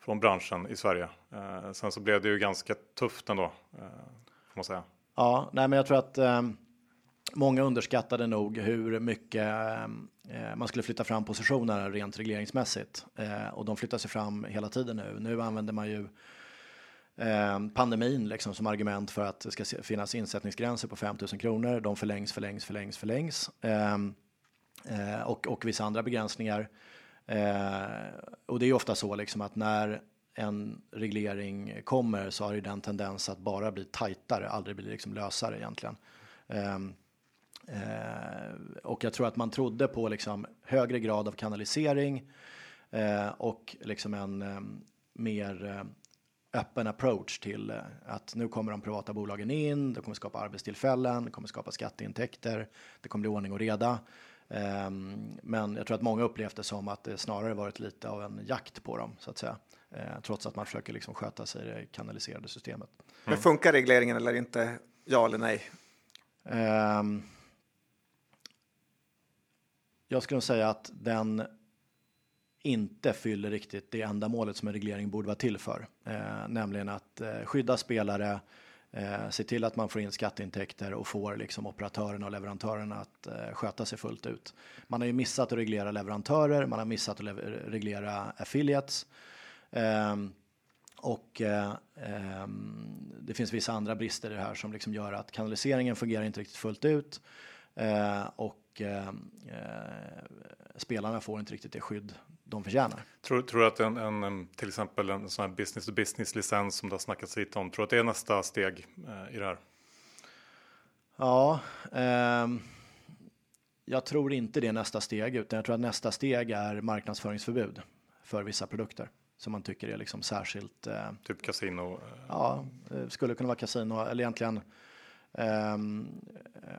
från branschen i Sverige. Uh, sen så blev det ju ganska tufft ändå, uh, får man säga. Ja, nej, men jag tror att um, Många underskattade nog hur mycket eh, eh, man skulle flytta fram positionerna rent regleringsmässigt eh, och de flyttar sig fram hela tiden nu. Nu använder man ju pandemin liksom som argument för att det ska finnas insättningsgränser på 5000 kronor. De förlängs, förlängs, förlängs, förlängs ehm, och, och vissa andra begränsningar. Och det är ju ofta så liksom att när en reglering kommer så har ju den tendens att bara bli tajtare, aldrig bli liksom lösare egentligen. Um, och jag tror att man trodde på liksom högre grad av kanalisering eh, och liksom en eh, mer eh, öppen approach till eh, att nu kommer de privata bolagen in, det kommer skapa arbetstillfällen, det kommer skapa skatteintäkter, det kommer bli ordning och reda. Ehm, men jag tror att många upplevt det som att det snarare varit lite av en jakt på dem så att säga. Eh, trots att man försöker liksom sköta sig i det kanaliserade systemet. Mm. Men funkar regleringen eller inte? Ja eller nej? Um, jag skulle säga att den inte fyller riktigt det ändamålet som en reglering borde vara till för, eh, nämligen att eh, skydda spelare, eh, se till att man får in skatteintäkter och får liksom operatörerna och leverantörerna att eh, sköta sig fullt ut. Man har ju missat att reglera leverantörer, man har missat att reglera affiliates. Ehm, och eh, ehm, det finns vissa andra brister i det här som liksom gör att kanaliseringen fungerar inte riktigt fullt ut. Eh, och eh, eh, spelarna får inte riktigt det skydd de förtjänar. Tror, tror du att en, en, till exempel en sån här business to business licens som det har snackats lite om, tror du att det är nästa steg eh, i det här? Ja, eh, jag tror inte det är nästa steg, utan jag tror att nästa steg är marknadsföringsförbud för vissa produkter som man tycker är liksom särskilt. Eh, typ kasino? Ja, skulle kunna vara kasino eller egentligen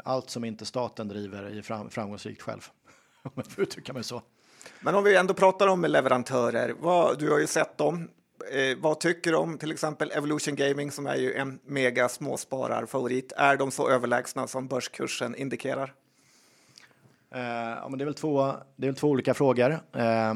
allt som inte staten driver är fram, framgångsrikt själv, om jag får uttrycka mig så. Men om vi ändå pratar om leverantörer, vad, du har ju sett dem. Eh, vad tycker du om till exempel Evolution Gaming som är ju en mega småspararfavorit? Är de så överlägsna som börskursen indikerar? Eh, ja, men det är väl två, det är två olika frågor. Eh,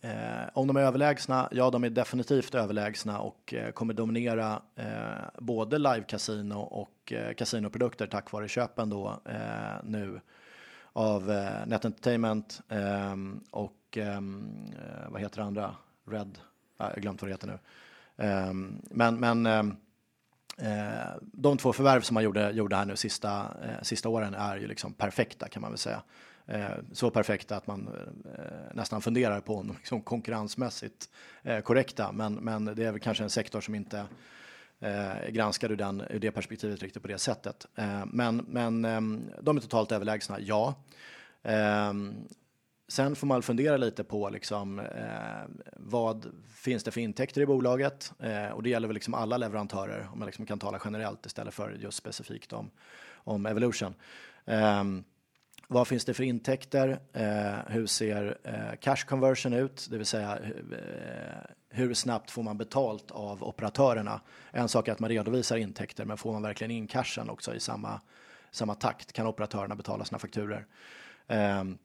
Eh, om de är överlägsna? Ja, de är definitivt överlägsna och eh, kommer dominera eh, både live-casino och eh, kasinoprodukter tack vare köpen då eh, nu av eh, Net Entertainment ehm, och ehm, eh, vad heter det andra? Red? jag har glömt vad det heter nu. Ehm, men men eh, de två förvärv som man gjorde, gjorde här nu sista, eh, sista åren är ju liksom perfekta kan man väl säga. Eh, så perfekta att man eh, nästan funderar på om liksom konkurrensmässigt eh, korrekta. Men, men det är väl kanske en sektor som inte eh, granskad ur, den, ur det perspektivet riktigt på det sättet. Eh, men men eh, de är totalt överlägsna, ja. Eh, sen får man fundera lite på liksom, eh, vad finns det för intäkter i bolaget? Eh, och det gäller väl liksom alla leverantörer, om man liksom kan tala generellt istället för just specifikt om, om Evolution. Ehm, vad finns det för intäkter? Eh, hur ser eh, cash conversion ut? Det vill säga eh, hur snabbt får man betalt av operatörerna? En sak är att man redovisar intäkter, men får man verkligen in cashen också i samma, samma takt? Kan operatörerna betala sina fakturer? Ehm,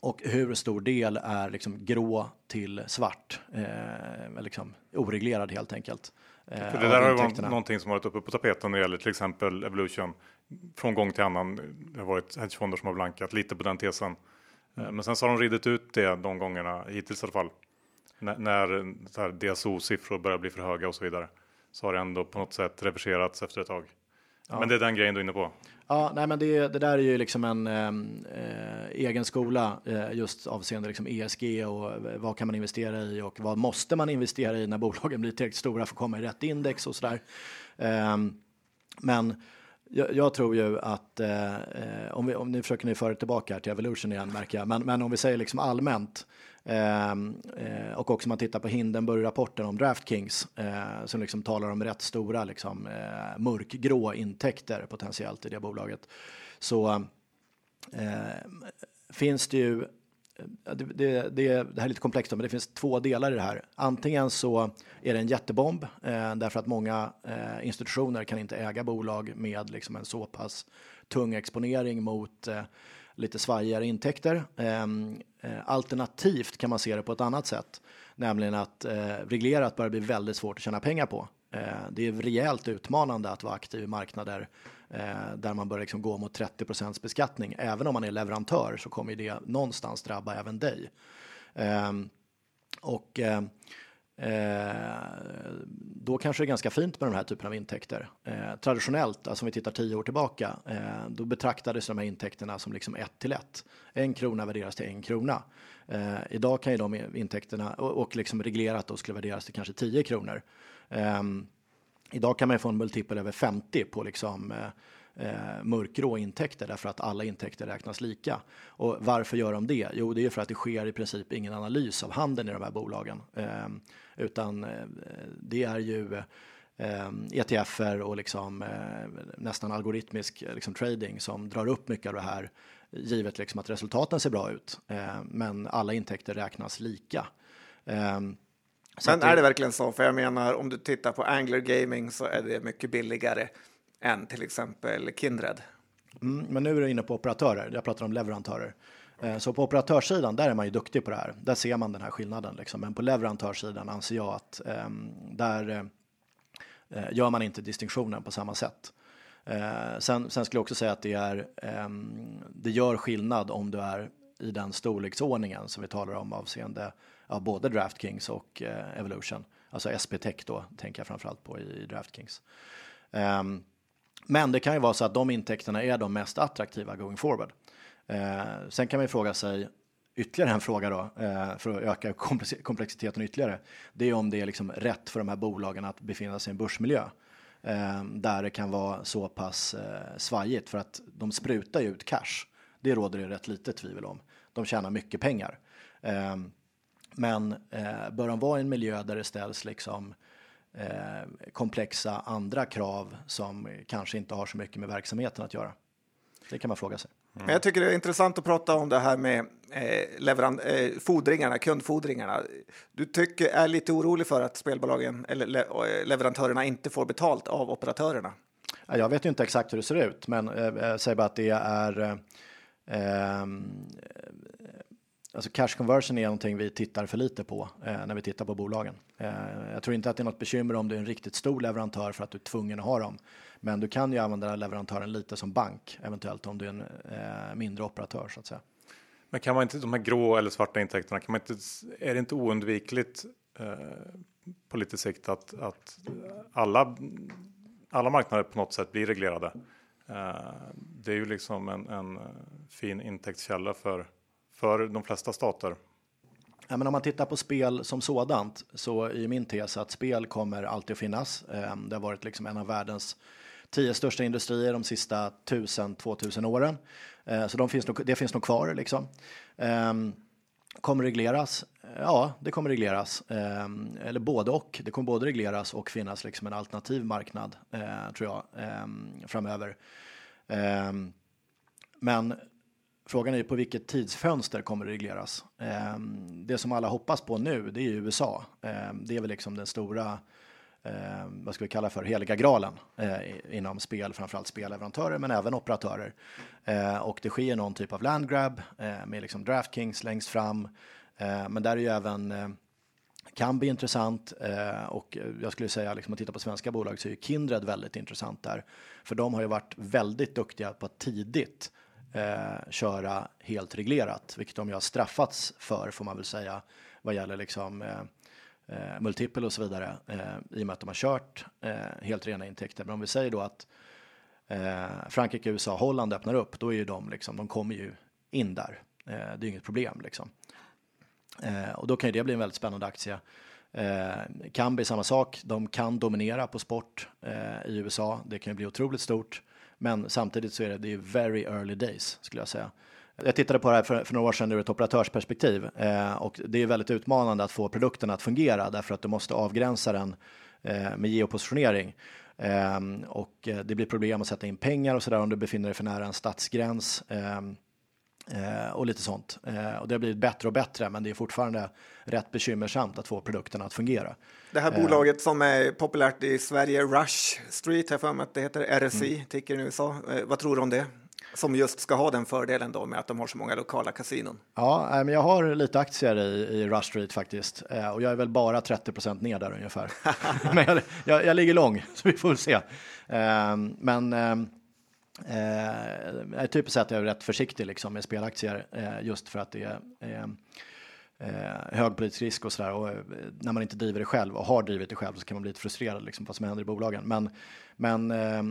och hur stor del är liksom grå till svart? Eh, liksom oreglerad helt enkelt. Eh, För det där har ju varit någonting som varit uppe på tapeten när det gäller till exempel Evolution från gång till annan. Det har varit hedgefonder som har blankat lite på den tesen. Mm. Men sen så har de ridit ut det de gångerna hittills i alla fall. N när DSO-siffror börjar bli för höga och så vidare. Så har det ändå på något sätt reverserats efter ett tag. Ja. Men det är den grejen du är inne på. Ja, nej, men det, det där är ju liksom en eh, egen skola eh, just avseende liksom ESG och vad kan man investera i och vad måste man investera i när bolagen blir tillräckligt stora för att komma i rätt index och sådär. Eh, men jag, jag, tror ju att eh, eh, om, vi, om ni försöker ni föra tillbaka till Evolution igen märker jag, men, men om vi säger liksom allmänt ehm, eh, och också om man tittar på Hindenburg-rapporten om DraftKings eh, som liksom talar om rätt stora liksom, eh, mörkgrå intäkter potentiellt i det bolaget så eh, finns det ju det, det, det, det här är lite komplext, men det finns två delar i det här. Antingen så är det en jättebomb eh, därför att många eh, institutioner kan inte äga bolag med liksom en så pass tung exponering mot eh, lite svajigare intäkter. Ehm, eh, alternativt kan man se det på ett annat sätt, nämligen att eh, reglerat börjar bli väldigt svårt att tjäna pengar på. Eh, det är rejält utmanande att vara aktiv i marknader eh, där man börjar liksom gå mot 30 beskattning. Även om man är leverantör så kommer det någonstans drabba även dig. Eh, och eh, eh, då kanske det är ganska fint med den här typen av intäkter. Eh, traditionellt, alltså om vi tittar tio år tillbaka, eh, då betraktades de här intäkterna som liksom ett till ett. En krona värderas till en krona. Eh, idag kan ju de intäkterna, och, och liksom reglerat då, skulle värderas till kanske 10 kronor. Um, Idag kan man få en multipel över 50 på liksom eh, eh, mörkgrå intäkter därför att alla intäkter räknas lika. Och varför gör de det? Jo, det är för att det sker i princip ingen analys av handeln i de här bolagen, eh, utan eh, det är ju eh, ETFer och liksom, eh, nästan algoritmisk eh, liksom, trading som drar upp mycket av det här givet liksom att resultaten ser bra ut. Eh, men alla intäkter räknas lika. Ehm, men det... är det verkligen så? För jag menar, om du tittar på Angler Gaming så är det mycket billigare än till exempel Kindred. Mm, men nu är du inne på operatörer. Jag pratar om leverantörer. Eh, så på operatörssidan, där är man ju duktig på det här. Där ser man den här skillnaden. Liksom. Men på leverantörssidan anser jag att um, där uh, gör man inte distinktionen på samma sätt. Uh, sen, sen, skulle jag också säga att det, är, um, det gör skillnad om du är i den storleksordningen som vi talar om avseende ja, både DraftKings och eh, Evolution. Alltså SP-tech då tänker jag framförallt på i, DraftKings. Um, men det kan ju vara så att de intäkterna är de mest attraktiva going forward. Uh, sen kan man ju fråga sig ytterligare en fråga då uh, för att öka komplexiteten ytterligare. Det är om det är liksom rätt för de här bolagen att befinna sig i en börsmiljö uh, där det kan vara så pass uh, svajigt för att de sprutar ju ut cash. Det råder det rätt lite tvivel om. De tjänar mycket pengar. Men eh, bör de vara i en miljö där det ställs liksom eh, komplexa andra krav som kanske inte har så mycket med verksamheten att göra? Det kan man fråga sig. Mm. Jag tycker det är intressant att prata om det här med eh, eh, fordringarna, kundfordringarna. Du tycker, är lite orolig för att spelbolagen eller le, eh, leverantörerna inte får betalt av operatörerna? Jag vet ju inte exakt hur det ser ut, men eh, säg bara att det är ehm, alltså cash conversion är någonting vi tittar för lite på eh, när vi tittar på bolagen. Eh, jag tror inte att det är något bekymmer om du är en riktigt stor leverantör för att du är tvungen att ha dem. Men du kan ju använda leverantören lite som bank, eventuellt om du är en eh, mindre operatör så att säga. Men kan man inte, de här grå eller svarta intäkterna, kan man inte, är det inte oundvikligt eh, på lite sikt att, att alla, alla marknader på något sätt blir reglerade? Eh, det är ju liksom en, en eh, fin intäktskälla för, för de flesta stater. Ja, men om man tittar på spel som sådant så är min tes att spel kommer alltid att finnas. Ehm, det har varit liksom en av världens tio största industrier de sista 1000-2000 åren. Ehm, så de finns nog, det finns nog kvar liksom. Ehm, kommer regleras? Ja, det kommer regleras. Eller både och. Det kommer både regleras och finnas liksom en alternativ marknad, eh, tror jag, framöver. Men frågan är ju på vilket tidsfönster kommer det regleras? Ehm, det som alla hoppas på nu, det är ju USA. Ehm, det är väl liksom den stora ehm, vad ska vi kalla för heliga graalen eh, inom spel, framförallt spelleverantörer, men även operatörer. Eh, och det sker någon typ av landgrab eh, med liksom DraftKings längst fram. Men där är ju även kan bli intressant och jag skulle säga liksom att titta på svenska bolag så är Kindred väldigt intressant där. För de har ju varit väldigt duktiga på att tidigt eh, köra helt reglerat, vilket de ju har straffats för får man väl säga vad gäller liksom eh, eh, multipel och så vidare eh, i och med att de har kört eh, helt rena intäkter. Men om vi säger då att eh, Frankrike, USA, Holland öppnar upp, då är ju de liksom, de kommer ju in där. Eh, det är inget problem liksom. Eh, och då kan ju det bli en väldigt spännande aktie. Eh, kan bli samma sak. De kan dominera på sport eh, i USA. Det kan ju bli otroligt stort, men samtidigt så är det, det är very early days skulle jag säga. Jag tittade på det här för, för några år sedan ur ett operatörsperspektiv eh, och det är väldigt utmanande att få produkten att fungera därför att du måste avgränsa den eh, med geopositionering. Eh, och eh, det blir problem att sätta in pengar och så där om du befinner dig för nära en stadsgräns. Eh, Eh, och lite sånt. Eh, och det har blivit bättre och bättre, men det är fortfarande rätt bekymmersamt att få produkten att fungera. Det här bolaget som är populärt i Sverige, Rush Street, har för mig att det heter, RSI, mm. ticker i USA. vad tror du om det? Som just ska ha den fördelen då med att de har så många lokala kasinon. Ja, men jag har lite aktier i, i Rush Street faktiskt eh, och jag är väl bara 30% ner där ungefär. men jag, jag, jag, ligger lång så vi får se. Ehm, men eh, eh, typiskt sett är jag rätt försiktig liksom med spelaktier just för att det är eh, hög politisk risk och sådär. Och när man inte driver det själv och har drivit det själv så kan man bli lite frustrerad liksom, vad som händer i bolagen. Men, men eh,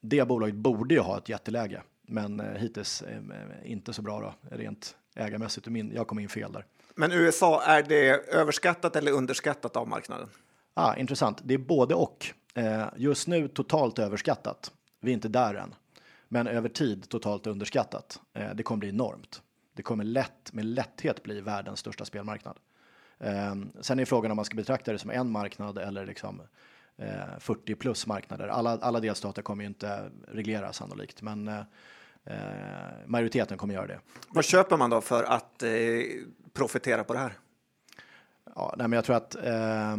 det bolaget borde ju ha ett jätteläge, men eh, hittills eh, inte så bra då, rent ägarmässigt. Min, jag kom in fel där. Men USA, är det överskattat eller underskattat av marknaden? Ah, intressant. Det är både och. Eh, just nu totalt överskattat. Vi är inte där än, men över tid totalt underskattat. Eh, det kommer bli enormt. Det kommer lätt med lätthet bli världens största spelmarknad. Eh, sen är frågan om man ska betrakta det som en marknad eller liksom 40 eh, plus marknader. Alla, alla delstater kommer ju inte reglera sannolikt, men eh, majoriteten kommer göra det. Vad köper man då för att eh, profitera på det här? Ja, nej, men jag tror att. Eh,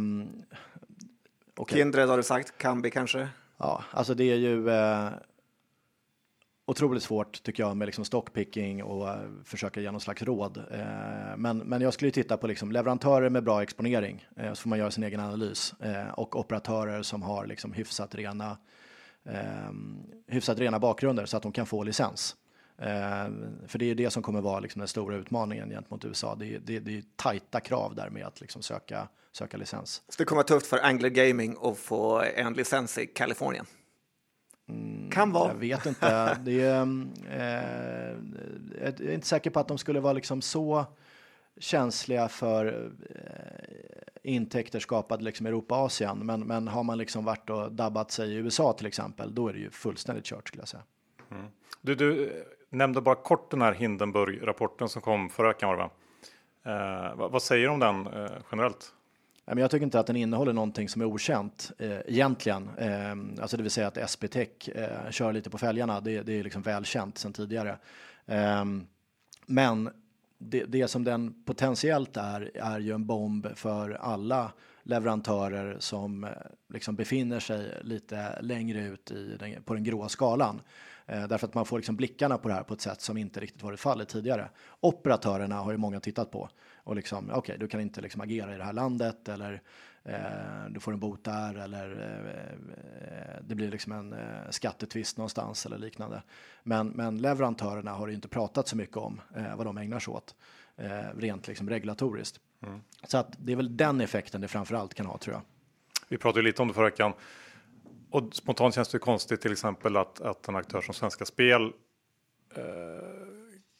okay. Kindred har du sagt, Kambi kanske? Ja, alltså det är ju. Eh, otroligt svårt tycker jag med liksom stockpicking och eh, försöka ge någon slags råd. Eh, men, men jag skulle titta på liksom leverantörer med bra exponering eh, så får man göra sin egen analys eh, och operatörer som har liksom hyfsat rena eh, hyfsat rena bakgrunder så att de kan få licens för det är det som kommer vara liksom den stora utmaningen gentemot USA. Det är, det, det är tajta krav där med att liksom söka, söka licens. Så det kommer vara tufft för Angler Gaming att få en licens i Kalifornien? Mm, kan vara. Jag vet inte. Det är, eh, jag är inte säker på att de skulle vara liksom så känsliga för eh, intäkter skapade liksom Europa Asien. Men, men har man liksom varit och dabbat sig i USA till exempel, då är det ju fullständigt kört skulle jag säga. Mm. Du, du nämnde bara kort den här Hindenburg-rapporten som kom förra veckan. Var det, va? Eh, vad, vad, säger du om den eh, generellt? Jag tycker inte att den innehåller någonting som är okänt eh, egentligen. Eh, alltså det vill säga att SPTech eh, kör lite på fälgarna. Det, det är liksom välkänt sedan tidigare. Eh, men det, det, som den potentiellt är, är ju en bomb för alla leverantörer som eh, liksom befinner sig lite längre ut i den, på den gråa skalan. Eh, därför att man får liksom blickarna på det här på ett sätt som inte riktigt varit fallet tidigare. Operatörerna har ju många tittat på och liksom okej, okay, du kan inte liksom agera i det här landet eller eh, du får en bot där eller eh, det blir liksom en eh, skattetvist någonstans eller liknande. Men, men leverantörerna har ju inte pratat så mycket om eh, vad de ägnar sig åt eh, rent liksom regulatoriskt. Mm. Så att det är väl den effekten det framförallt kan ha tror jag. Vi pratade lite om det förra veckan och spontant känns det konstigt till exempel att, att en aktör som Svenska Spel eh,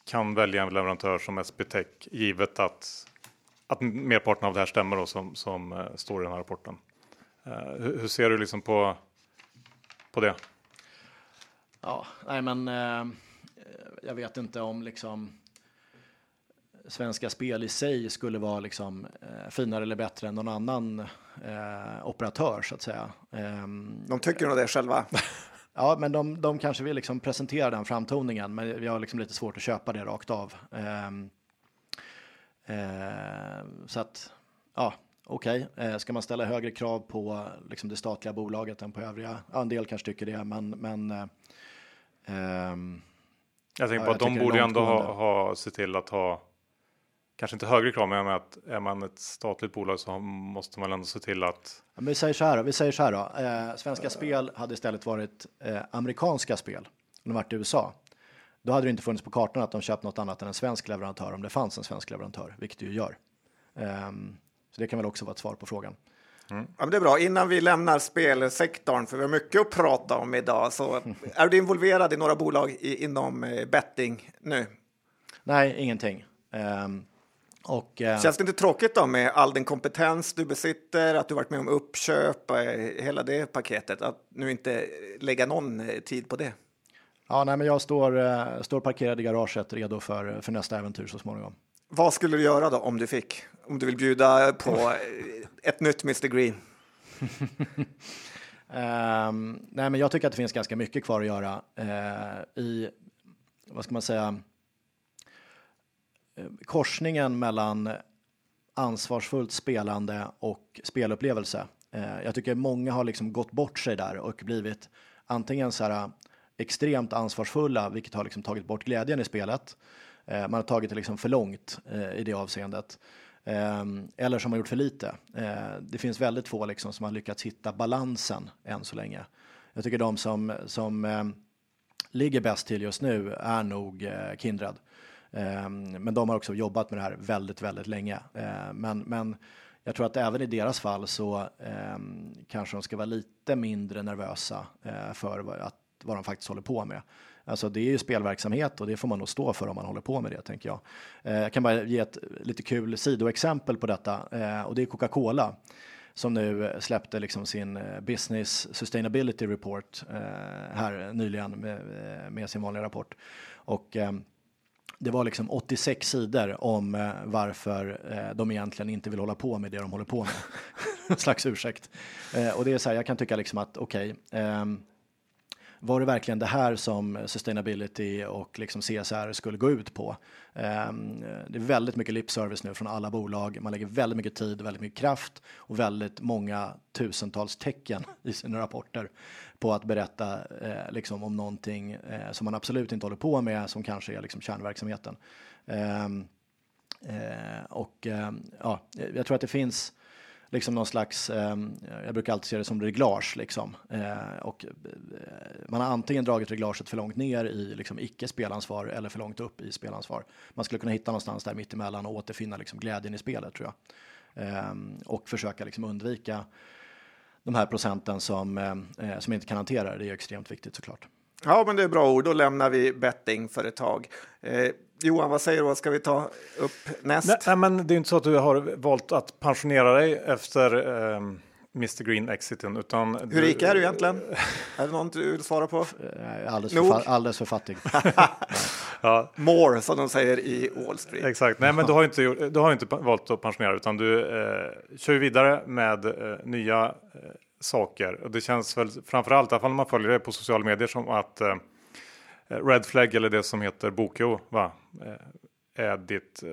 kan välja en leverantör som SB Tech givet att, att merparten av det här stämmer då, som, som eh, står i den här rapporten. Eh, hur, hur, ser du liksom på, på det? Ja, nej men eh, jag vet inte om liksom Svenska Spel i sig skulle vara liksom eh, finare eller bättre än någon annan eh, operatör så att säga. Um, de tycker nog det själva. ja, men de, de kanske vill liksom presentera den framtoningen, men vi har liksom lite svårt att köpa det rakt av. Um, uh, så att, ja, okej, okay. uh, ska man ställa högre krav på liksom det statliga bolaget än på övriga? Ja, en del kanske tycker det, men, men uh, um, jag tänker på att de borde ändå ha, ha se till att ha kanske inte högre krav, men att är man ett statligt bolag så måste man ändå se till att. Ja, men vi säger så här. Vi säger så här då. Eh, svenska spel hade istället varit eh, amerikanska spel. Om det varit i USA. Då hade det inte funnits på kartan att de köpt något annat än en svensk leverantör om det fanns en svensk leverantör, vilket det ju gör. Um, så det kan väl också vara ett svar på frågan. Mm. Ja, det är bra. Innan vi lämnar spelsektorn, för vi har mycket att prata om idag, så är du involverad i några bolag i, inom eh, betting nu? Nej, ingenting. Um, och, eh, Känns det inte tråkigt då med all den kompetens du besitter, att du varit med om uppköp, eh, hela det paketet, att nu inte lägga någon eh, tid på det? Ja, nej, men jag står, eh, står parkerad i garaget redo för, för nästa äventyr så småningom. Vad skulle du göra då om du fick? Om du vill bjuda på eh, ett nytt Mr Green? um, nej, men jag tycker att det finns ganska mycket kvar att göra uh, i, vad ska man säga, Eh, Eh, korsningen mellan ansvarsfullt spelande och spelupplevelse. Eh, jag tycker många har liksom gått bort sig där och blivit antingen så här eh, extremt ansvarsfulla, vilket har liksom tagit bort glädjen i spelet. Man har tagit det liksom för långt i det avseendet. Eller som har gjort för lite. Det finns väldigt få liksom som har lyckats hitta balansen än så länge. Jag tycker de som, som ligger bäst till just nu är nog Kindred. Ehm, men de har också jobbat med det här väldigt, väldigt länge. Ehm, men, men jag tror att även i deras fall så ehm, kanske de ska vara lite mindre nervösa eh, för att, vad de faktiskt håller på med. Alltså det är ju spelverksamhet och det får man nog stå för om man håller på med det tänker jag. Eh, jag kan bara ge ett lite kul sidoexempel på detta eh, och det är Coca-Cola som nu släppte liksom sin business sustainability report här nyligen med, med sin vanliga rapport. Och det var liksom 86 sidor om eh, varför eh, de egentligen inte vill hålla på med det de håller på med. En slags ursäkt. Eh, och det är så här, jag kan tycka liksom att okej, okay, var det verkligen det här som sustainability och liksom CSR skulle gå ut på? Ehm, det är väldigt mycket lip service nu från alla bolag. Man lägger väldigt mycket tid, väldigt mycket kraft och väldigt många tusentals tecken i sina rapporter på att berätta eh, liksom om någonting eh, som man absolut inte håller på med, som kanske är liksom kärnverksamheten. Ehm, eh, och ehm, ja, jag tror att det finns liksom någon slags, eh, jag brukar alltid se det som reglage liksom. Eh, och eh, man har antingen dragit reglaget för långt ner i liksom icke spelansvar eller för långt upp i spelansvar. Man skulle kunna hitta någonstans där mittemellan och återfinna liksom glädjen i spelet tror jag. Eh, och försöka liksom undvika de här procenten som, eh, eh, som inte kan hantera det. Det är extremt viktigt såklart. Ja, men det är bra ord. Då lämnar vi betting för ett tag. Eh, Johan, vad säger du? Vad ska vi ta upp näst? Nej, nej, men det är inte så att du har valt att pensionera dig efter eh, Mr Green exiten. Utan Hur rik är du egentligen? är det någon du vill svara på? Alldeles, för, alldeles för fattig. ja. More, som de säger i Wall Street. Exakt. Nej, men du har inte, du har inte valt att pensionera utan du eh, kör vidare med eh, nya eh, saker. Och det känns väl framförallt, i alla fall när man följer det på sociala medier, som att eh, Red Flag eller det som heter Bokio va? Eh, är ditt eh,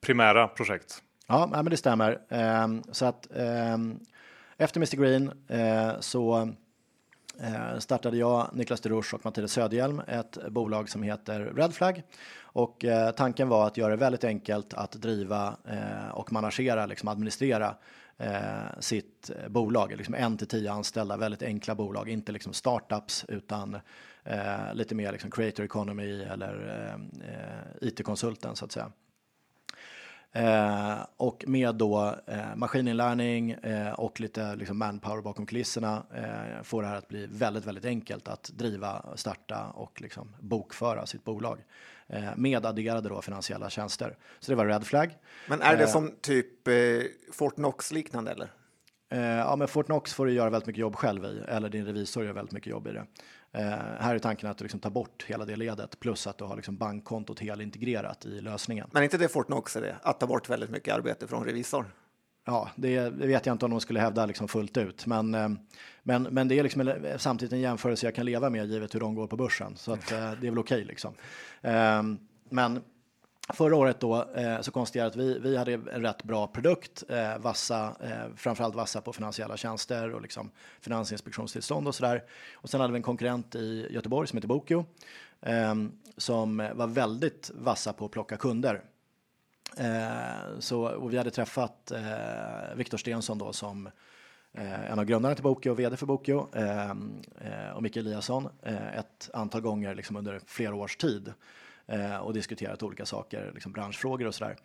primära projekt. Ja, men det stämmer. Um, så att um, efter Mr Green eh, så eh, startade jag, Niklas Derouche och Mattias Söderhjelm ett bolag som heter Redflag. Och eh, tanken var att göra det väldigt enkelt att driva eh, och managera, liksom administrera eh, sitt bolag. Liksom en till tio anställda, väldigt enkla bolag, inte liksom startups utan eh, lite mer liksom creator economy eller eh, eh it-konsulten så att säga. Eh, och med då eh, maskininlärning eh, och lite liksom manpower bakom kulisserna eh, får det här att bli väldigt, väldigt enkelt att driva, starta och liksom bokföra sitt bolag eh, med adderade då finansiella tjänster. Så det var Red Flag. Men är det eh, som typ eh, Fortnox liknande eller? Ja, men Fortnox får du göra väldigt mycket jobb själv i eller din revisor gör väldigt mycket jobb i det. Eh, här är tanken att du liksom tar bort hela det ledet plus att du har liksom bankkontot helt integrerat i lösningen. Men inte det Fortnox är det, att ta bort väldigt mycket arbete från revisor? Ja, det, det vet jag inte om de skulle hävda liksom fullt ut, men, eh, men, men det är liksom samtidigt en jämförelse jag kan leva med givet hur de går på börsen, så att, eh, det är väl okej okay, liksom. Men Förra året då eh, så konstaterade att vi, vi hade en rätt bra produkt, eh, vassa, eh, framförallt vassa på finansiella tjänster och liksom finansinspektionstillstånd och sådär. Och sen hade vi en konkurrent i Göteborg som heter Bokio eh, som var väldigt vassa på att plocka kunder. Eh, så, och vi hade träffat eh, Viktor Stensson då som eh, en av grundarna till Bokio och vd för Bokio ehm, eh, och Micke Eliasson eh, ett antal gånger liksom under flera års tid eh, och diskuterat olika saker, liksom branschfrågor och sådär.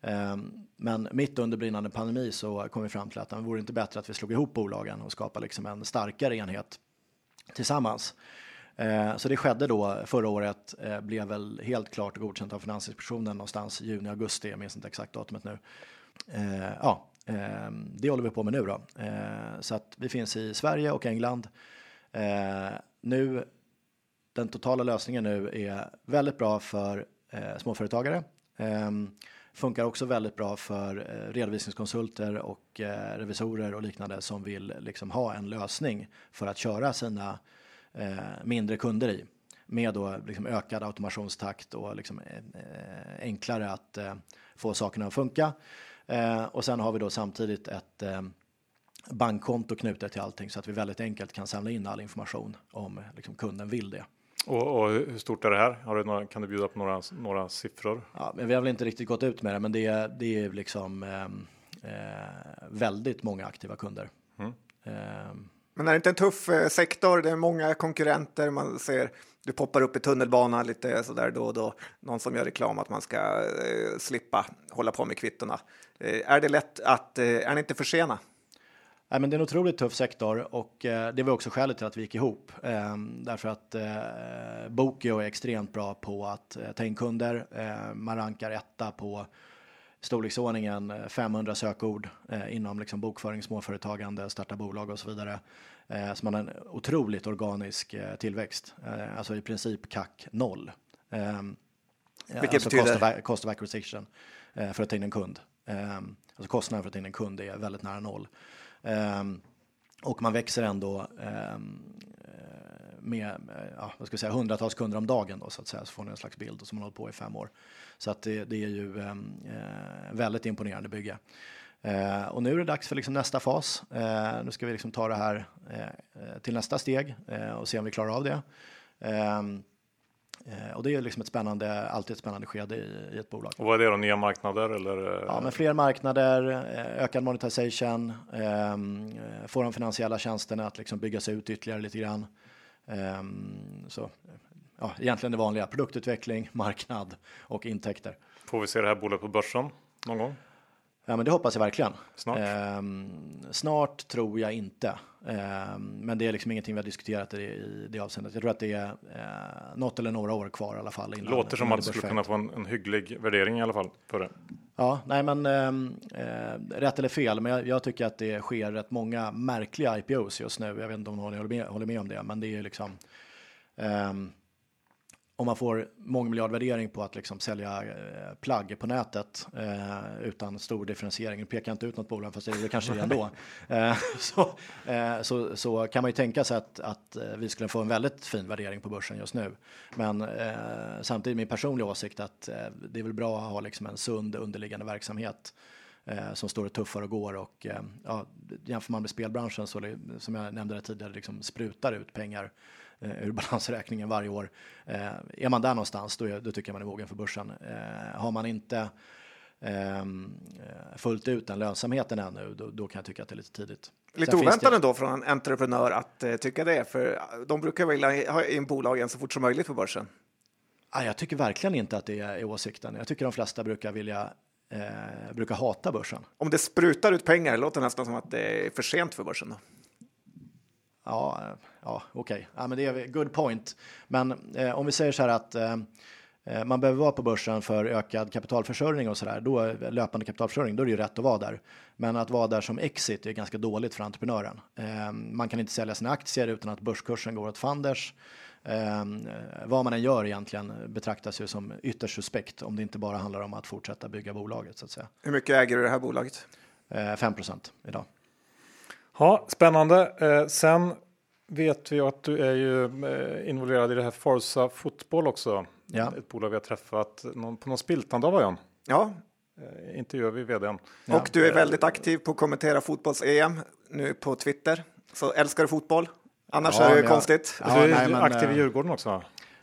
Eh, men mitt under brinnande pandemi så kom vi fram till att det vore inte bättre att vi slog ihop bolagen och skapade liksom en starkare enhet tillsammans. Eh, så det skedde då förra året, eh, blev väl helt klart godkänt av Finansinspektionen någonstans juni, augusti, jag minns inte exakt datumet nu. Eh, ja, eh, det håller vi på med nu då. Eh, så att vi finns i Sverige och England. Eh, nu den totala lösningen nu är väldigt bra för eh, småföretagare. Eh, funkar också väldigt bra för eh, redovisningskonsulter och eh, revisorer och liknande som vill liksom ha en lösning för att köra sina eh, mindre kunder i med då liksom ökad automationstakt och liksom, eh, enklare att eh, få sakerna att funka. Eh, och sen har vi då samtidigt ett eh, bankkonto knutet till allting så att vi väldigt enkelt kan samla in all information om liksom, kunden vill det. Och, och, hur stort är det här? Har du några, kan du bjuda på några, några siffror? Ja, men vi har väl inte riktigt gått ut med det, men det är, det är liksom ehm, eh, väldigt många aktiva kunder. Mm. Eh, men är det inte en tuff eh, sektor? Det är många konkurrenter. Man ser du poppar upp i tunnelbanan lite så där då och då. Någon som gör reklam att man ska eh, slippa hålla på med kvittona. Eh, är det lätt att, eh, är ni inte för sena? Nej, men det är en otroligt tuff sektor och eh, det var också skälet till att vi gick ihop. Eh, därför att eh, Bokio är extremt bra på att eh, ta in kunder. Eh, man rankar etta på storleksordningen 500 eh, sökord eh, inom liksom bokföring, småföretagande, starta bolag och så vidare. Eh, så man har en otroligt organisk tillväxt, alltså i princip CAC noll. Vilket alltså betyder? Cost of, cost of acquisition för att ta in en kund. alltså kostnaden för att ta in en kund är väldigt nära noll. Ehm, och man växer ändå ehm, eh, med eh, ja, vad ska jag säga, hundratals kunder om dagen då, så att säga, så får ni en slags bild och som man hållit på i fem år. Så att det, det är ju ehm, eh, väldigt imponerande bygge. Eh, och nu är det dags för liksom nästa fas. Eh, nu ska vi liksom ta det här eh, till nästa steg och se om vi klarar av det. Eh, och det är liksom ett spännande, alltid ett spännande skede i, i ett bolag. Och vad är det då, nya marknader eller? Ja, men fler marknader, eh, ökad monetization, eh, få de finansiella tjänsterna att liksom byggas ut ytterligare lite grann. Eh, så ja, egentligen det vanliga, produktutveckling, marknad och intäkter. Får vi se det här bolaget på börsen någon gång? Ja, men det hoppas jag verkligen. Snart? Eh, snart tror jag inte. Eh, men det är liksom ingenting vi har diskuterat i, i det avseendet. Jag tror att det är eh, något eller några år kvar i alla fall. Innan, Låter som att det skulle kunna få en, en hygglig värdering i alla fall för det. Ja, nej men ehm, eh, rätt eller fel, men jag, jag, tycker att det sker rätt många märkliga IPOs just nu. Jag vet inte om ni håller med, håller med om det, men det är liksom Um, om man får mångmiljardvärdering på att liksom sälja eh, plagg på nätet eh, utan stor differentiering, nu pekar jag inte ut något bolag fast det är det kanske det ändå, eh, så, eh, så, så, kan man ju tänka sig att, att eh, vi skulle få en väldigt fin värdering på börsen just nu. Men eh, samtidigt min personliga åsikt att det är väl bra att ha liksom en sund underliggande verksamhet som står och tuffar och går och ja, jämför man med spelbranschen så som jag nämnde tidigare liksom sprutar ut pengar ur balansräkningen varje år. Eh, är man där någonstans då, då tycker jag man är mogen för börsen. Eh, har man inte ehm, fullt ut den lönsamheten ännu, då, då, kan jag tycka att det är lite tidigt. Lite oväntat ändå från en entreprenör att uh, tycka det, för de brukar vilja ha in bolagen så fort som möjligt på börsen. Ah, jag tycker verkligen inte att det är åsikten. Jag tycker de flesta brukar vilja eh, brukar hata börsen. Om det sprutar ut pengar, det låter nästan som att det är för sent för börsen. Då. Ja, ja okej. Okay. Ja, men det är good point. Men eh, om vi säger så här att eh, eh, man behöver vara på börsen för ökad kapitalförsörjning och så där, då löpande kapitalförsörjning, då är det ju rätt att vara där. Men att vara där som exit är ganska dåligt för entreprenören. Eh, man kan inte sälja sina aktier utan att börskursen går åt fanders. Eh, vad man än gör egentligen betraktas ju som ytterst suspekt om det inte bara handlar om att fortsätta bygga bolaget så att säga. Hur mycket äger du det här bolaget? Eh, 5 idag. Ja, spännande. Eh, sen vet vi att du är ju eh, involverad i det här Forza Fotboll också. Ja. Ett bolag vi har träffat någon, på någon spiltande av Jan. Ja. Eh, intervjuar vi vdn. Ja. Och du är väldigt aktiv på att kommentera fotbolls-EM nu på Twitter. Så älskar du fotboll? Annars ja, är det ju konstigt. Ja, du är nej, men, aktiv i Djurgården också?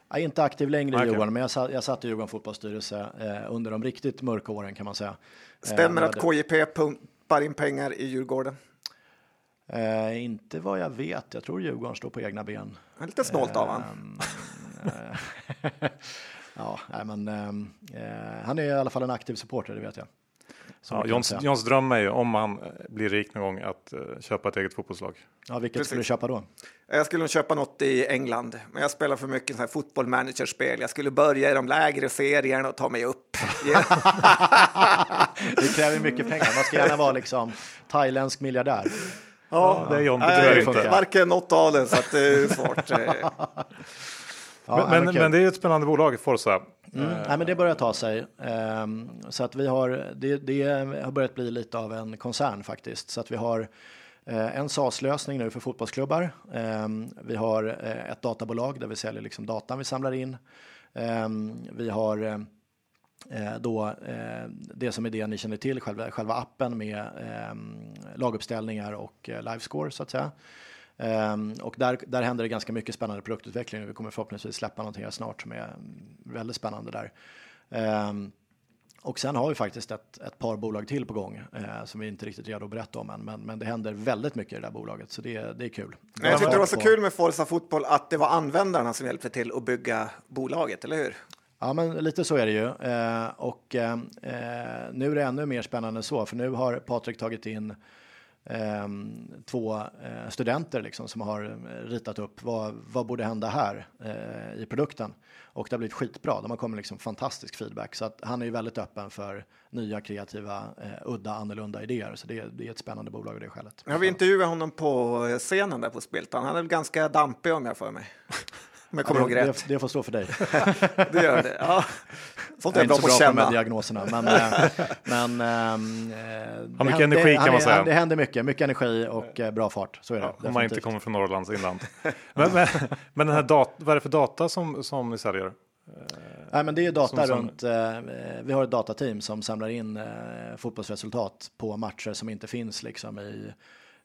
Jag är inte aktiv längre i okay. Djurgården, men jag satt, jag satt i Djurgårdens fotbollsstyrelse eh, under de riktigt mörka åren kan man säga. Stämmer eh, att KJP pumpar in pengar i Djurgården? Eh, inte vad jag vet. Jag tror Djurgården står på egna ben. Lite snålt av han. Eh, ja, nej, men eh, han är i alla fall en aktiv supporter, det vet jag. Ja, Jons, Jons dröm är ju om han blir rik någon gång att uh, köpa ett eget fotbollslag. Ja, vilket Precis. skulle du köpa då? Jag skulle nog köpa något i England, men jag spelar för mycket så här fotbollmanagerspel. Jag skulle börja i de lägre serierna och ta mig upp. det kräver mycket pengar. Man ska gärna vara liksom thailändsk miljardär. Ja, det är John. Det inte. Varken något av det, så att det är svårt. ja, men, men, men, det är ett spännande bolag, Forza. Mm. Uh, Nej, men det börjar ta sig. Um, så att vi har, det, det har börjat bli lite av en koncern faktiskt. Så att vi har uh, en SAS-lösning nu för fotbollsklubbar. Um, vi har uh, ett databolag där vi säljer liksom datan vi samlar in. Um, vi har Eh, då eh, det som är det ni känner till, själva, själva appen med eh, laguppställningar och eh, livescore så att säga. Um, och där, där händer det ganska mycket spännande produktutveckling. Vi kommer förhoppningsvis släppa någonting här snart som är väldigt spännande där. Um, och sen har vi faktiskt ett, ett par bolag till på gång eh, som vi inte riktigt är redo att berätta om än. Men, men det händer väldigt mycket i det där bolaget så det, det är kul. Men jag tyckte det var så på... kul med Forza Fotboll att det var användarna som hjälpte till att bygga bolaget, eller hur? Ja, men lite så är det ju. Eh, och eh, nu är det ännu mer spännande så, för nu har Patrik tagit in eh, två eh, studenter liksom, som har ritat upp vad, vad borde hända här eh, i produkten. Och det har blivit skitbra. De har kommit liksom fantastisk feedback. Så att han är ju väldigt öppen för nya, kreativa, eh, udda, annorlunda idéer. Så det, det är ett spännande bolag av det skälet. Jag vi intervjuat honom på scenen där på Spiltan. Han är väl ganska dampig om jag för mig. Om jag kommer ja, ihåg rätt. Det, det får stå för dig. det gör det. Ja. Sånt är jag är bra på att känna. Med diagnoserna, men, eh, men äh, har mycket energi kan man säga. Det händer mycket, mycket energi och äh, bra fart. Så är det. Ja, om man inte kommer från Norrlands inland. men, men, men den här dat vad är det för data som, som ni säljer? Nej, men det är data som, runt. Eh, vi har ett datateam som samlar in eh, fotbollsresultat på matcher som inte finns liksom i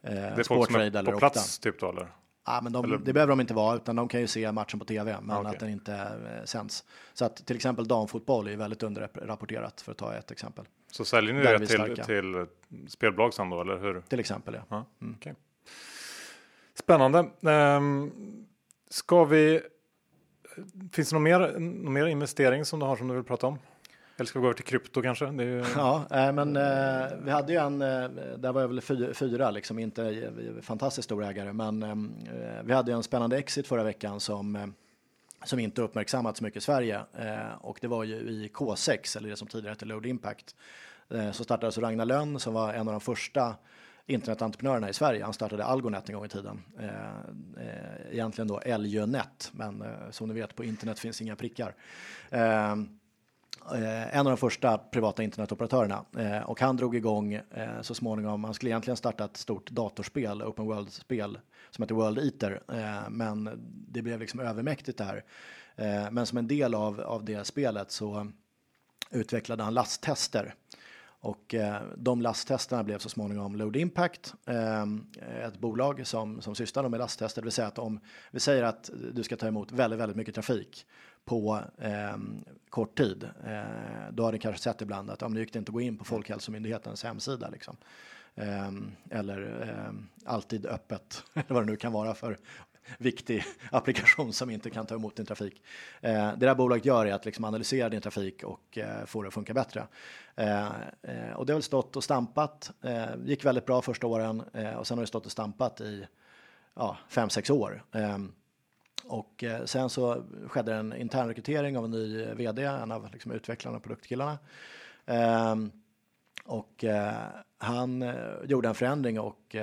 eh, Det är folk som är på plats typ då eller? Ja, men de, det behöver de inte vara, utan de kan ju se matchen på tv, men okay. att den inte eh, sänds. Så att till exempel damfotboll är väldigt underrapporterat, för att ta ett exempel. Så säljer ni det till, till spelbolag sen då, eller hur? Till exempel, ja. ja mm. okay. Spännande. Um, ska vi... Finns det någon mer, någon mer investering som du har som du vill prata om? Eller ska vi gå över till krypto kanske? Det ju... Ja, äh, men äh, vi hade ju en, äh, där var jag väl fyra, fyra liksom inte fantastiskt stor ägare, men vi hade ju en spännande exit förra veckan som som inte uppmärksammats mycket i Sverige och det var ju i K6 eller det som tidigare hette Load Impact. så startades alltså Ragnar Lönn som var en av de första internetentreprenörerna i Sverige. Han startade Algonet en gång i tiden. egentligen då Eljönet, men som ni vet på internet finns inga prickar. Eh, en av de första privata internetoperatörerna eh, och han drog igång eh, så småningom. Han skulle egentligen starta ett stort datorspel, open world spel som heter World Eater, eh, men det blev liksom övermäktigt det här. Eh, men som en del av, av det spelet så utvecklade han lasttester och eh, de lasttesterna blev så småningom Load Impact, eh, ett bolag som, som sysslar med lasttester, det vill säga att om vi säger att du ska ta emot väldigt, väldigt mycket trafik på eh, kort tid, eh, då har ni kanske sett ibland att om det gick det inte att gå in på Folkhälsomyndighetens hemsida liksom. Eh, eller ehm, alltid öppet, eller vad det nu kan vara för viktig applikation som inte kan ta emot din trafik. Eh, det där bolaget gör är att liksom analysera din trafik och eh, få det att funka bättre. Eh, eh och det har väl stått och stampat, eh, gick väldigt bra första åren eh, och sen har det stått och stampat i ja, fem, sex år. Ehm, och eh, sen så skedde en intern rekrytering av en ny eh, vd, en av liksom, utvecklarna ehm, och produktkillarna. och han gjorde en förändring och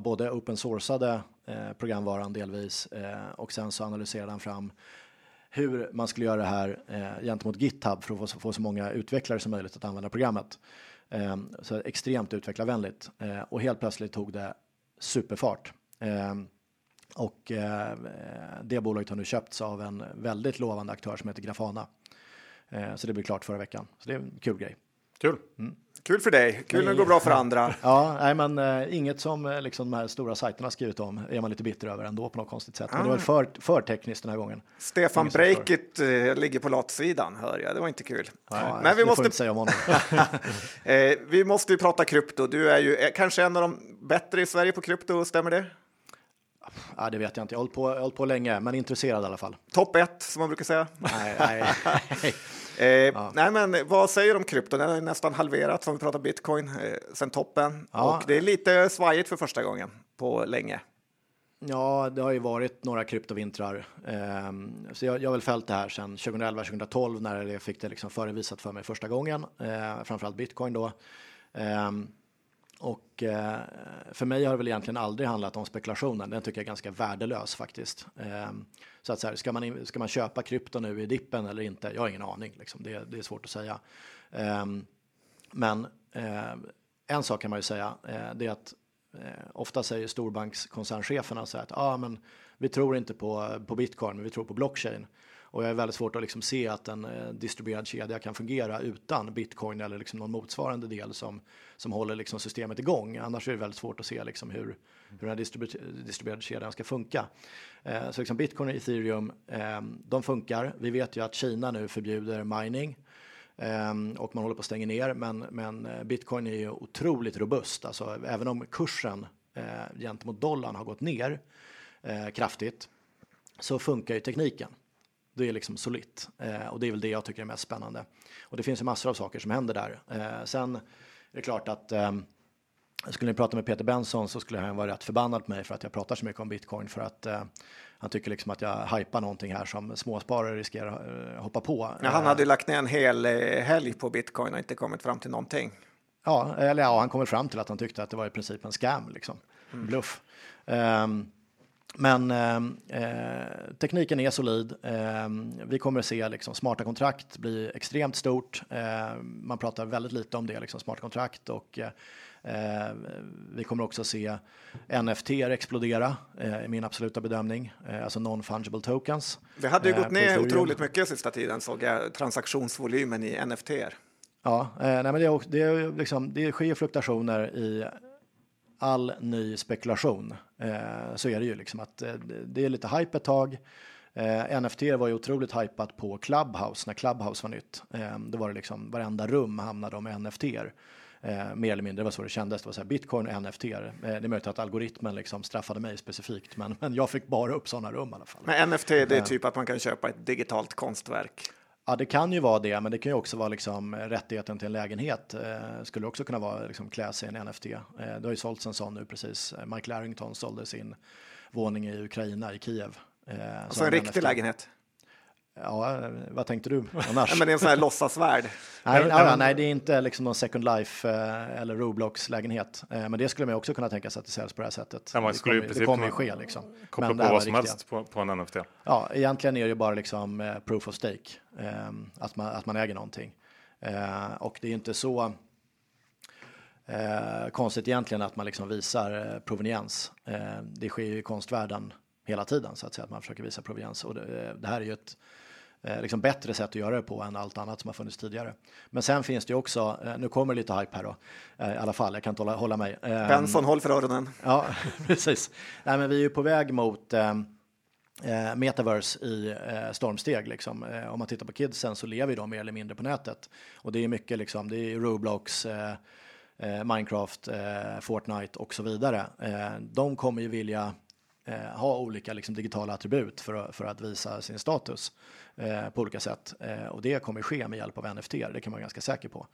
både open sourcade programvaran delvis och sen så analyserade han fram hur man skulle göra det här gentemot GitHub för att få, så många utvecklare som möjligt att använda programmet. Ehm, så extremt utvecklarvänligt och helt plötsligt tog det superfart. Ehm, Eh, och eh, det bolaget har nu köpts av en väldigt lovande aktör som heter Grafana. så det blir klart förra veckan. Så det är en kul grej. Kul. Mm. Kul för dig, kul när det går bra för andra. Ja, nej, men uh, inget som uh, liksom de här stora sajterna skrivit om är man lite bitter över ändå på något konstigt sätt. Men det var ah. för, för tekniskt den här gången. Stefan Breikit uh, ligger på latsidan hör jag, det var inte kul. Nej, men vi måste... inte säga om honom. vi måste ju prata krypto. Du är ju kanske en av de bättre i Sverige på krypto, stämmer det? Ja, det vet jag inte. Jag har hållit på, jag hållit på länge, men intresserad i alla fall. Topp ett, som man brukar säga. Nej, nej. Eh, ja. Nej, men vad säger du om krypton? Den har nästan halverat om vi pratar bitcoin eh, sen toppen ja. och det är lite svajigt för första gången på länge. Ja, det har ju varit några kryptovintrar. Eh, så jag, jag har väl följt det här sedan 2011-2012 när det fick det liksom förevisat för mig första gången. Eh, framförallt bitcoin då. Och eh, för mig har det väl egentligen aldrig handlat om spekulationen. Den tycker jag är ganska värdelös faktiskt. Eh, så att så här, ska man, ska man köpa krypto nu i dippen eller inte? Jag har ingen aning, liksom. det, det är svårt att säga. Eh, men eh, en sak kan man ju säga, eh, det är att eh, ofta säger storbankskoncerncheferna så här att ah, men vi tror inte på, på bitcoin, men vi tror på blockchain. Och jag är väldigt svårt att liksom se att en eh, distribuerad kedja kan fungera utan bitcoin eller liksom någon motsvarande del som, som håller liksom systemet igång. Annars är det väldigt svårt att se liksom hur, hur den här distribu distribuerade kedjan ska funka. Eh, så liksom bitcoin och ethereum, eh, de funkar. Vi vet ju att Kina nu förbjuder mining. Um, och man håller på att stänga ner, men, men eh, bitcoin är ju otroligt robust. Alltså, även om kursen eh, gentemot dollarn har gått ner eh, kraftigt så funkar ju tekniken. Det är liksom solitt eh, och det är väl det jag tycker är mest spännande. Och det finns ju massor av saker som händer där. Eh, sen är det klart att eh, skulle ni prata med Peter Benson så skulle han vara rätt förbannad på mig för att jag pratar så mycket om bitcoin för att eh, han tycker liksom att jag hypar någonting här som småsparare riskerar eh, hoppa på. Ja, han hade ju lagt ner en hel eh, helg på bitcoin och inte kommit fram till någonting. Ja, eller ja, han kommer fram till att han tyckte att det var i princip en scam, liksom. Mm. Bluff. Um, men eh, eh, tekniken är solid. Eh, vi kommer att se liksom, smarta kontrakt bli extremt stort. Eh, man pratar väldigt lite om det, liksom, smarta kontrakt och eh, vi kommer också se NFT explodera, eh, i min absoluta bedömning, alltså non-fungible tokens. Det hade ju gått ner otroligt mycket sista tiden såg jag transaktionsvolymen i NFT. Ja, nej, men det, det, liksom, det sker fluktuationer i all ny spekulation eh, så är det ju liksom att eh, det är lite hype ett tag. Eh, NFT var ju otroligt hypat på Clubhouse när Clubhouse var nytt. Eh, då var det liksom varenda rum hamnade om NFT. Eh, mer eller mindre, det var så det kändes. Det var så här, Bitcoin och NFT. Eh, det är möjligt att algoritmen liksom straffade mig specifikt, men, men jag fick bara upp sådana rum i alla fall. Men NFT, det är typ att man kan köpa ett digitalt konstverk? Ja, det kan ju vara det, men det kan ju också vara liksom rättigheten till en lägenhet. Eh, skulle också kunna vara liksom klä sig i en NFT. Eh, det har ju sålts en sån nu precis. Eh, Mike Larrington sålde sin våning i Ukraina, i Kiev. Eh, alltså en riktig NFT. lägenhet? Ja, vad tänkte du annars? men det är en sån här låtsasvärld. nej, nej, nej, det är inte liksom någon Second Life eh, eller Roblox lägenhet. Eh, men det skulle man också kunna tänka sig att det säljs på det här sättet. Ja, man skulle det kommer, det kommer ju ske liksom. Koppla på vad som helst på, på, en NFT. Ja, egentligen är det ju bara liksom eh, proof of stake, att, man, att man äger någonting. Och det är inte så konstigt egentligen att man liksom visar proveniens. det sker ju i konstvärlden hela tiden så att säga, att man försöker visa proveniens. Och det, det här är ju ett liksom bättre sätt att göra det på än allt annat som har funnits tidigare. Men sen finns det ju också, eh, nu kommer lite hype här då, eh, i alla fall, jag kan inte hålla, hålla mig. Eh, Benson, håll för öronen. Ja, precis. Nej, men vi är ju på väg mot eh, metaverse i eh, stormsteg. Liksom. Eh, om man tittar på kidsen så lever de mer eller mindre på nätet. Och det är mycket liksom, det är Roblox, eh, eh, Minecraft, eh, Fortnite och så vidare. de kommer ju vilja Eh, ha olika liksom, digitala attribut för, för att visa sin status eh, på olika sätt. Eh, och det kommer ske med hjälp av NFT, det kan man vara ganska säker på.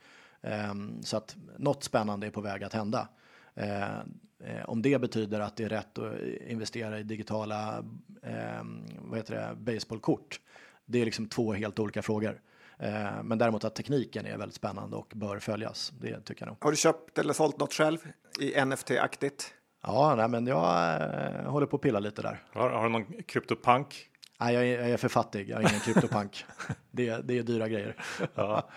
Ehm, så att något spännande är på väg att hända. Eh, om det betyder att det är rätt att investera i digitala eh, vad heter det, baseballkort. Det är liksom två helt olika frågor. Eh, men däremot att tekniken är väldigt spännande och bör följas. Det tycker jag nog. Har du köpt eller sålt något själv i NFT-aktigt? Ja, nej, men jag äh, håller på att pilla lite där. Har, har du någon kryptopunk? Nej, jag är, jag är för fattig. Jag är ingen kryptopunk. det, det är dyra grejer. ja,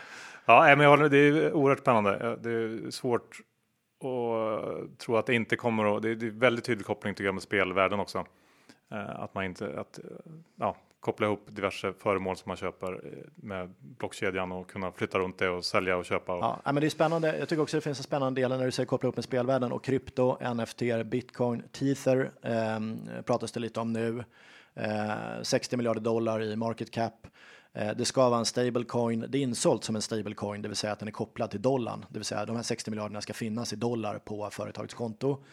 ja men jag håller, det är oerhört spännande. Det är svårt och tror att det inte kommer att, det är väldigt tydlig koppling tycker jag med spelvärlden också. Eh, att man inte, att ja, koppla ihop diverse föremål som man köper eh, med blockkedjan och kunna flytta runt det och sälja och köpa. Och... Ja, men det är spännande. Jag tycker också det finns en spännande del när du säger koppla ihop med spelvärlden och krypto, NFT, bitcoin, tether eh, pratas det lite om nu. Eh, 60 miljarder dollar i market cap. Eh, det ska vara en stablecoin. Det är insålt som en stablecoin, det vill säga att den är kopplad till dollarn. Det vill säga de här 60 miljarderna ska finnas i dollar på företagets konto.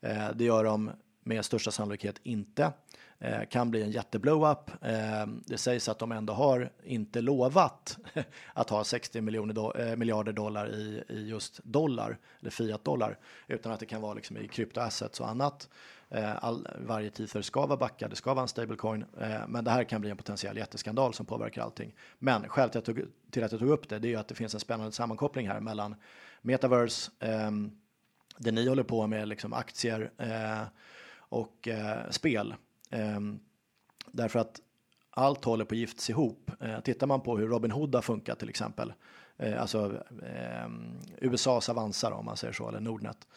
Eh, det gör de med största sannolikhet inte. Eh, kan bli en jätteblow-up. Eh, det sägs att de ändå har inte lovat att ha 60 miljoner eh, miljarder dollar i, i just dollar, eller fiat dollar, utan att det kan vara liksom i kryptoassets och annat. Eh, all, varje teaser ska vara backad, det ska vara en stablecoin, eh, men det här kan bli en potentiell jätteskandal som påverkar allting. Men skälet till att, tog, till att jag tog upp det, det är ju att det finns en spännande sammankoppling här mellan metaverse, eh, det ni håller på med, liksom aktier eh, och eh, spel. Eh, därför att allt håller på att giftas ihop. Eh, tittar man på hur Robin Hood har funkat till exempel, eh, alltså ehm, USAs Avanza då, om man säger så, eller Nordnet,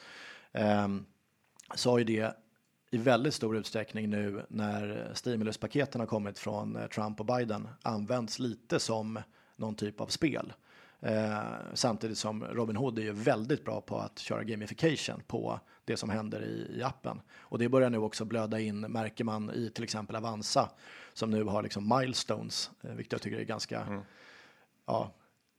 ehm, så har ju det i väldigt stor utsträckning nu när stimuluspaketen har kommit från eh, Trump och Biden används lite som någon typ av spel. Eh, samtidigt som Robin Hood är ju väldigt bra på att köra gamification på det som händer i, i, appen. Och det börjar nu också blöda in, märker man i till exempel Avanza som nu har liksom milestones, eh, vilket jag tycker är ganska, mm. ja,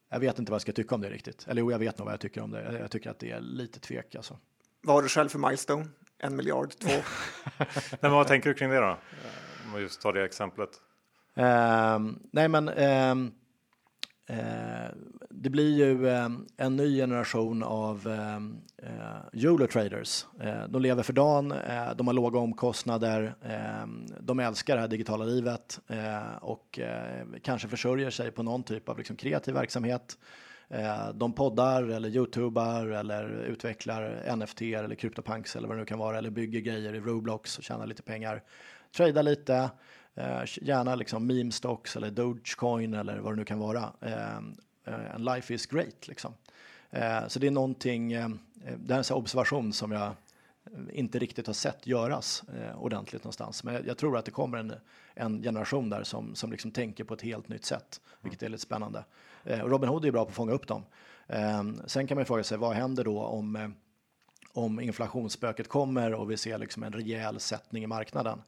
jag vet inte vad jag ska tycka om det riktigt. Eller jo, jag vet nog vad jag tycker om det. Jag tycker att det är lite tvek alltså. Vad har du själv för milestone? en miljard, två. nej, men vad tänker du kring det då? Om vi just tar det exemplet. Uh, nej, men uh, Eh, det blir ju eh, en ny generation av eh, eh Eurotraders. de lever för dagen, de har låga omkostnader, de älskar det här digitala livet och kanske försörjer sig på någon typ av liksom, kreativ verksamhet. Eh, de poddar eller youtubar eller utvecklar NFT eller CryptoPunks eller vad det nu kan vara eller bygger grejer i Roblox och tjänar lite pengar. Trada lite, Eh, gärna liksom meme stocks eller Dogecoin eller vad det nu kan vara. Eh, eh en life is great liksom. Eh, så det är någonting, det här är en observation som jag inte riktigt har sett göras ordentligt någonstans. Men jag tror att det kommer en, en generation där som, som liksom tänker på ett helt nytt sätt, vilket är lite spännande. Eh, Robin Hood är bra på att fånga upp dem. Ehm, sen kan man fråga sig vad händer då om, eh, om inflationsspöket kommer och vi ser liksom en rejäl sättning i marknaden.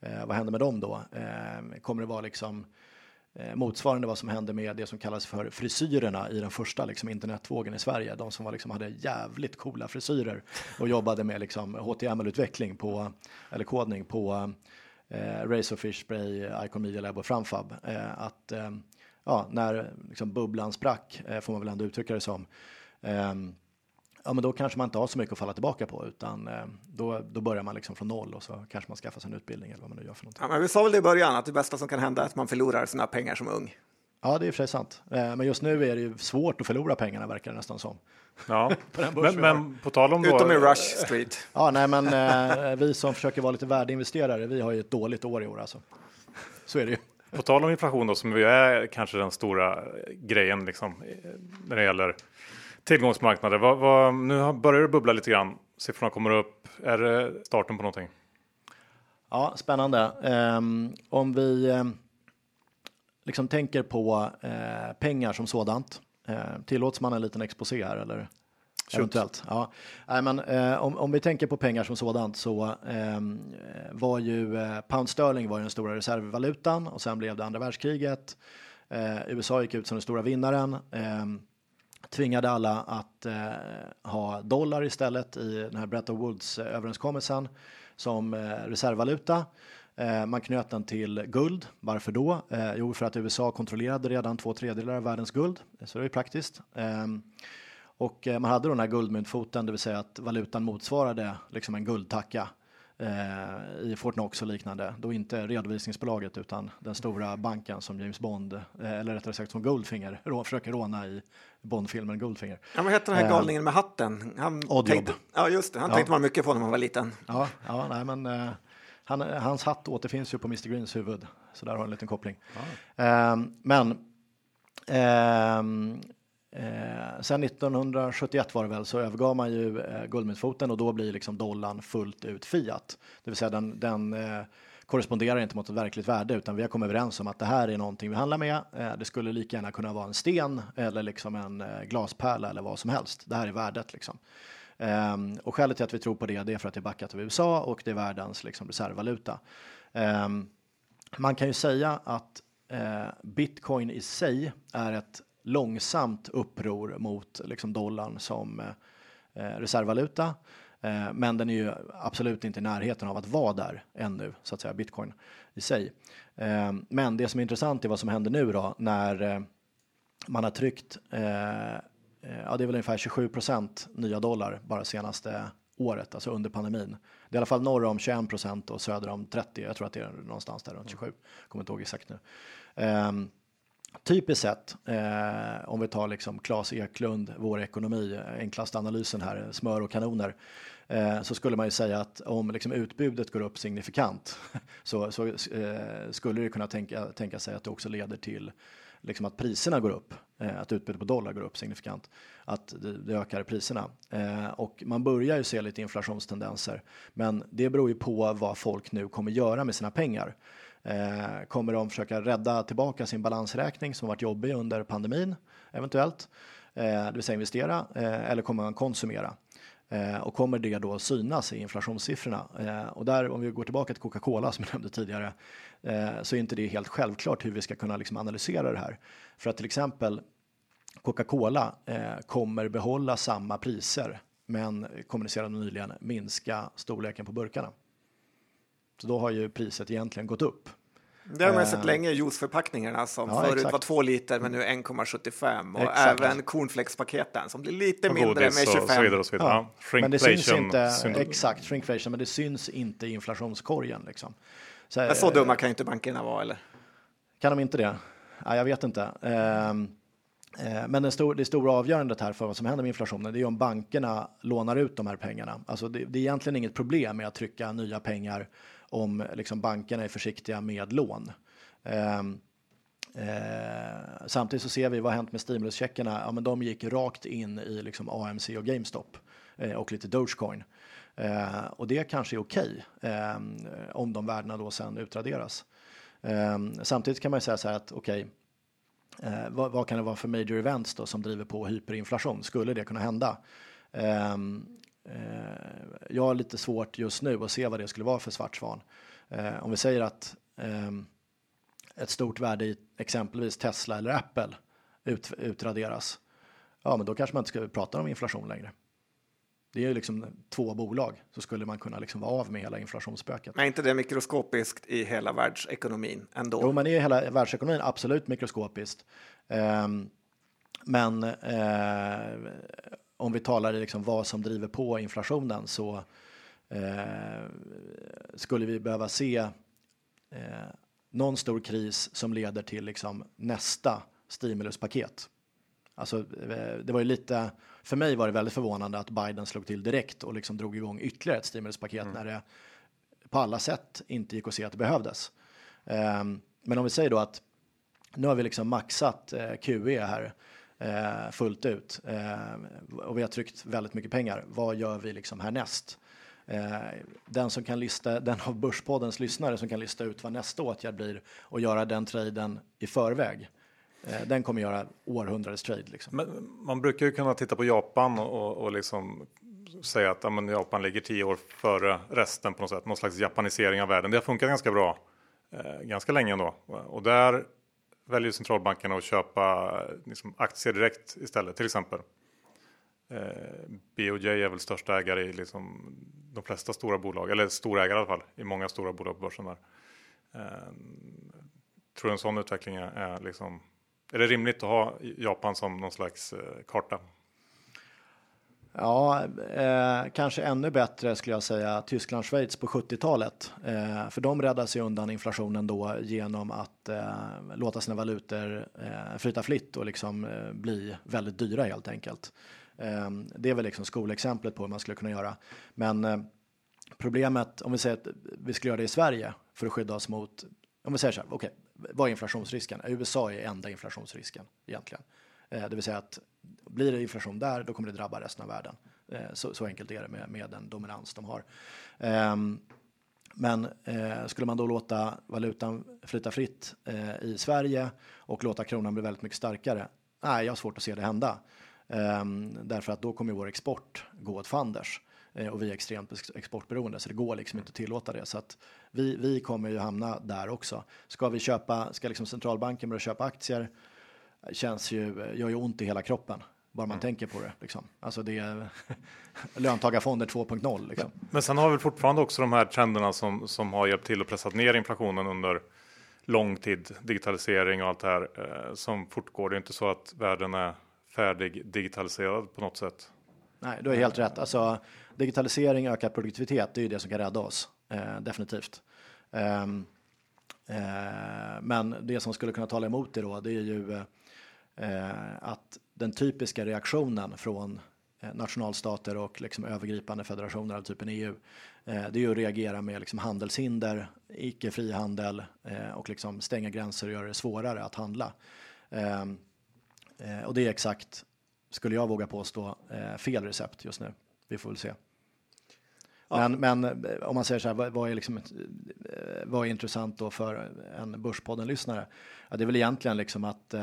Eh, vad händer med dem då? Eh, kommer det vara liksom eh, motsvarande vad som hände med det som kallas för frisyrerna i den första liksom, internetvågen i Sverige. De som var, liksom, hade jävligt coola frisyrer och jobbade med liksom, HTML-utveckling på, eller kodning på eh, Razorfish Spray, Icon Media Lab och Framfab. Eh, att eh, ja, när liksom bubblan sprack, eh, får man väl ändå uttrycka det som, eh, ja, men då kanske man inte har så mycket att falla tillbaka på, utan eh, då, då börjar man liksom från noll och så kanske man skaffar sig en utbildning eller vad man nu gör för någonting. Ja, men vi sa väl det i början att det bästa som kan hända är att man förlorar sina pengar som ung. Ja, det är i och för sig sant. Eh, men just nu är det ju svårt att förlora pengarna verkar det nästan som. Ja, men, men, på tal om då... Utom i Rush Street. ja, nej, men eh, vi som försöker vara lite värdeinvesterare, vi har ju ett dåligt år i år alltså. Så är det ju. På tal om inflation då, som ju är kanske den stora grejen liksom, när det gäller tillgångsmarknader. Vad, vad, nu börjar det bubbla lite grann. Siffrorna kommer upp. Är det starten på någonting? Ja, spännande. Um, om vi um, liksom tänker på eh, pengar som sådant, eh, tillåts man en liten exposé här eller? Shoot. Eventuellt. Ja. Nej, men, eh, om, om vi tänker på pengar som sådant så ehm, var ju eh, pound sterling var ju den stora reservvalutan och sen blev det andra världskriget. Eh, USA gick ut som den stora vinnaren tvingade alla att eh, ha dollar istället i den här Bretton Woods-överenskommelsen som eh, reservvaluta. Eh, man knöt den till guld. Varför då? Eh, jo, för att USA kontrollerade redan två tredjedelar av världens guld, så det är ju praktiskt. Ehm, och eh, man hade då den här guldmyntfoten, det vill säga att valutan motsvarade liksom en guldtacka eh, i Fortnox och liknande. Då inte redovisningsbolaget utan den stora banken som James Bond, eh, eller rättare sagt som Goldfinger, rå, försöker råna i Bondfilmen Goldfinger. Ja, vad heter den här Eh, galningen med hatten? Han Oddjob. tänkte, ja, just det. Han Ja. tänkte man mycket på när man var liten. Ja, ja nej, men eh, han, hans hatt återfinns ju på Mr Greens huvud, så där har en liten koppling. Ehm, men ehm, eh, sen 1971 var det väl så övergav man ju eh, guldmyntfoten och då blir liksom dollarn fullt ut fiat, det vill säga den, den eh, korresponderar inte mot ett verkligt värde utan vi har kommit överens om att det här är någonting vi handlar med. Eh, det skulle lika gärna kunna vara en sten eller liksom en eh, glaspärla eller vad som helst. Det här är värdet liksom. Ehm, och skälet till att vi tror på det, det är för att det är backat av USA och det är världens liksom, reservvaluta. Ehm, man kan ju säga att eh, bitcoin i sig är ett långsamt uppror mot liksom, dollarn som reservvaluta. Eh, men den är ju absolut inte i närheten av att vara där ännu, så att säga, bitcoin i sig. Eh, men det som är intressant är vad som händer nu då när eh, man har tryckt, eh, eh ja det är väl ungefär 27 procent nya dollar bara senaste året, alltså under pandemin. Det är i alla fall norr om 21 procent och söder om 30, jag tror att det är någonstans där runt 27, kommer inte ihåg exakt nu. Ehm, Typiskt sett, eh, om vi tar liksom Claes Eklund, vår ekonomi, eh, enklaste analysen här, smör och kanoner, eh, så skulle man ju säga att om liksom utbudet går upp signifikant så, så eh, skulle det kunna tänka, tänka sig att det också leder till liksom att priserna går upp, eh, att utbudet på dollar går upp signifikant, att det, det ökar priserna. Eh, och man börjar ju se lite inflationstendenser, men det beror ju på vad folk nu kommer göra med sina pengar. Eh, kommer de försöka rädda tillbaka sin balansräkning som varit jobbig under pandemin eventuellt, eh, det vill säga investera, eh, eller kommer man konsumera? Eh, och kommer det då synas i inflationssiffrorna? Eh, och där, om vi går tillbaka till Coca-Cola som jag nämnde tidigare, eh, så är inte det helt självklart hur vi ska kunna liksom analysera det här. För att till exempel Coca-Cola eh, kommer behålla samma priser, men eh, kommunicerade nyligen minska storleken på burkarna. Så då har ju priset egentligen gått upp. Det har man Eh. sett länge, juiceförpackningarna som Ja, förut exakt. var 2 liter men nu 1,75 och Exakt. även cornflakespaketen som blir lite Och mindre med och 25. så vidare och så vidare. Ja. Ja. Men det syns inte, syndrom. exakt, shrinkflation, men det syns inte i inflationskorgen. Liksom. Så, Men så eh, dumma kan ju inte bankerna vara eller? Kan de inte det? Ja, jag vet inte. Ehm, eh, Men det, stor, det stora avgörandet här för vad som händer med inflationen, det är om bankerna lånar ut de här pengarna. Alltså det, det är egentligen inget problem med att trycka nya pengar om liksom bankerna är försiktiga med lån. Ehm, eh, samtidigt så ser vi vad har hänt med stimuluscheckarna. Ja, men de gick rakt in i liksom AMC och GameStop eh, och lite Dogecoin. Eh, och det kanske är okej eh, om de värdena då sen utraderas. Ehm, samtidigt kan man ju säga så här att okej, eh, vad, vad kan det vara för major events då som driver på hyperinflation? Skulle det kunna hända? Ehm, Eh, jag har lite svårt just nu att se vad det skulle vara för svart svan. Eh, om vi säger att ehm, ett stort värde i exempelvis Tesla eller Apple ut, utraderas, ja, men då kanske man inte ska prata om inflation längre. Det är ju liksom två bolag så skulle man kunna liksom vara av med hela inflationsspöket. Men är inte det mikroskopiskt i hela världsekonomin ändå? Jo, men i hela världsekonomin absolut mikroskopiskt. Ehm, men eh, om vi talar liksom vad som driver på inflationen så eh, skulle vi behöva se eh, någon stor kris som leder till liksom nästa stimuluspaket. Alltså, eh, det var ju lite, för mig var det väldigt förvånande att Biden slog till direkt och liksom drog igång ytterligare ett stimuluspaket när det på alla sätt inte gick att se att det behövdes. Ehm, men om vi säger då att nu har vi liksom maxat eh, QE här eh, fullt ut eh, och vi har tryckt väldigt mycket pengar. Vad gör vi liksom härnäst? Eh, den som kan lista, den av Börspoddens lyssnare som kan lista ut vad nästa åtgärd blir och göra den traden i förväg. Eh, den kommer göra århundradets trade. Liksom. Men man brukar ju kunna titta på Japan och, och liksom säga att ja, men Japan ligger tio år före resten på något sätt. Någon slags japanisering av världen. Det har funkat ganska bra eh, ganska länge ändå. Och där väljer centralbankerna att köpa liksom, aktier direkt istället, till exempel. Eh, BOJ är väl största ägare i liksom, de flesta stora bolag, eller storägare i alla fall, i många stora bolag på börsen. Där. Eh, tror en sån utveckling är, är, liksom, är det rimligt att ha Japan som någon slags eh, karta? Ja, eh, kanske ännu bättre skulle jag säga Tyskland, Schweiz på 70-talet. Eh, för de räddade sig undan inflationen då genom att eh, låta sina valutor eh, flyta fritt och liksom eh, bli väldigt dyra helt enkelt. Eh, det är väl liksom skolexemplet på hur man skulle kunna göra. Men eh, problemet, om vi säger att vi skulle göra det i Sverige för att skydda oss mot, om vi säger så här, okej, okay, vad är inflationsrisken? USA är enda inflationsrisken egentligen. Eh, det vill säga att blir det inflation där, då kommer det drabba resten av världen. Eh, så, så enkelt är det med, med den dominans de har. Ehm, men eh, skulle man då låta valutan flyta fritt eh, i Sverige och låta kronan bli väldigt mycket starkare? Nej, jag har svårt att se det hända. Ehm, därför att då kommer vår export gå åt fanders eh, och vi är extremt exportberoende så det går liksom inte att tillåta det. Så att vi, vi kommer ju hamna där också. Ska vi köpa, ska liksom centralbanken börja köpa aktier? Känns ju, gör ju ont i hela kroppen bara man mm. tänker på det. Liksom. Alltså det är löntagarfonder 2.0. Liksom. Men sen har vi fortfarande också de här trenderna som, som har hjälpt till att pressa ner inflationen under lång tid. Digitalisering och allt det här eh, som fortgår. Det är inte så att världen är färdig digitaliserad på något sätt. Nej, du har helt rätt. Alltså, digitalisering, ökad produktivitet, det är ju det som kan rädda oss. Eh, definitivt. Um, eh, men det som skulle kunna tala emot det då, det är ju eh, att den typiska reaktionen från eh, nationalstater och liksom övergripande federationer av typen EU. Eh, det är ju att reagera med liksom handelshinder, icke frihandel eh, och liksom stänga gränser och göra det svårare att handla. Ehm, och det är exakt, skulle jag våga påstå, fel recept just nu. Vi får väl se. Ja. Men, men om man säger så här, vad, är, liksom, vad är intressant då för en Börspodden-lyssnare? Ja, det är väl egentligen liksom att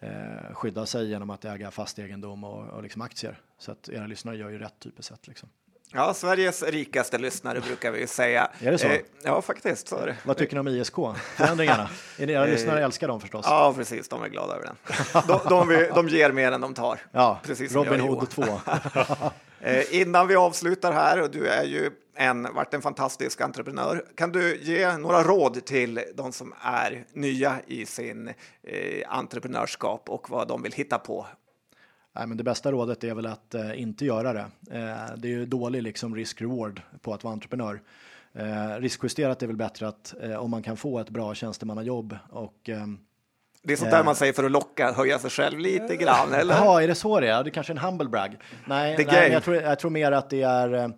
eh, skydda sig genom att äga fast egendom och, och liksom aktier. Så att era lyssnare gör ju rätt typiskt sett. Liksom. Ja, Sveriges rikaste lyssnare brukar vi säga. Är det så? Eh, ja, faktiskt. Så det. Vad tycker ni om ISK? Förändringarna? era lyssnare älskar dem förstås. Ja, precis. De är glada över den. De, de, de ger mer än de tar. Ja, precis Robin Hood 2. eh, innan vi avslutar här, och du är ju en, varit en fantastisk entreprenör. Kan du ge några råd till de som är nya i sin eh, entreprenörskap och vad de vill hitta på? Nej, men det bästa rådet är väl att eh, inte göra det. Eh, det är ju dålig liksom, risk-reward på att vara entreprenör. Eh, riskjusterat är väl bättre att eh, om man kan få ett bra tjänstemannajobb och ehm, det är sånt där man säger för att locka, höja sig själv lite grann, eller? Jaha, är det så det är? Det är kanske är en humble brag. Nej, nej jag, tror, jag tror mer att det är eh,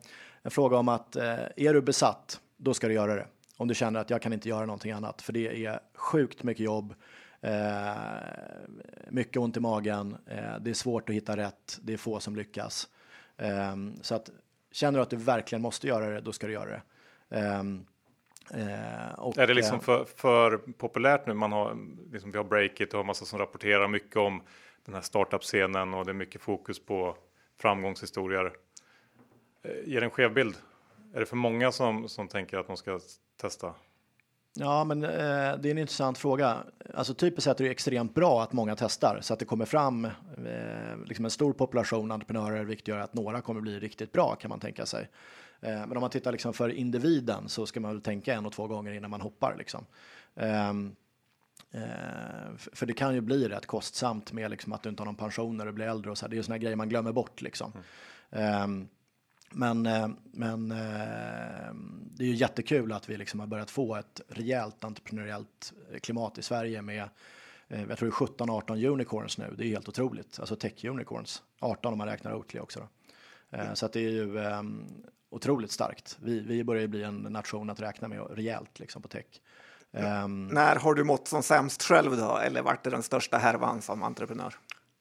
en fråga om att eh, är du besatt, då ska du göra det. Om du känner att jag kan inte göra någonting annat, för det är sjukt mycket jobb, eh, mycket ont i magen, eh, det är svårt att hitta rätt, det är få som lyckas. Eh, så att känner du att du verkligen måste göra det, då ska du göra det. Ehm, eh, och, är det liksom eh, för, för, populärt nu? Man har, liksom, vi har Breakit och har massa som rapporterar mycket om den här startup-scenen och det är mycket fokus på framgångshistorier. Eh, ger en skev bild? Är det för många som, som tänker att de ska testa? Ja, men eh, det är en intressant fråga. Alltså typiskt sett är det extremt bra att många testar så att det kommer fram eh, liksom en stor population entreprenörer, vilket gör att några kommer bli riktigt bra kan man tänka sig. Eh, men om man tittar liksom för individen så ska man väl tänka en och två gånger innan man hoppar liksom. Ehm, eh, för det kan ju bli rätt kostsamt med liksom att du inte har någon pension när du blir äldre och så här. Det är ju såna grejer man glömmer bort liksom. Mm. Um, men, eh, men eh, det är ju jättekul att vi liksom har börjat få ett rejält entreprenöriellt klimat i Sverige med eh, jag tror det är 17-18 unicorns nu. Det är helt otroligt. Alltså tech unicorns. 18 om man räknar Oatly också. Då. Så att det är ju um, otroligt starkt. Vi, vi börjar ju bli en nation att räkna med rejält liksom på tech. Um, När har du mått som sämst själv då? Eller vart det den största härvan som entreprenör?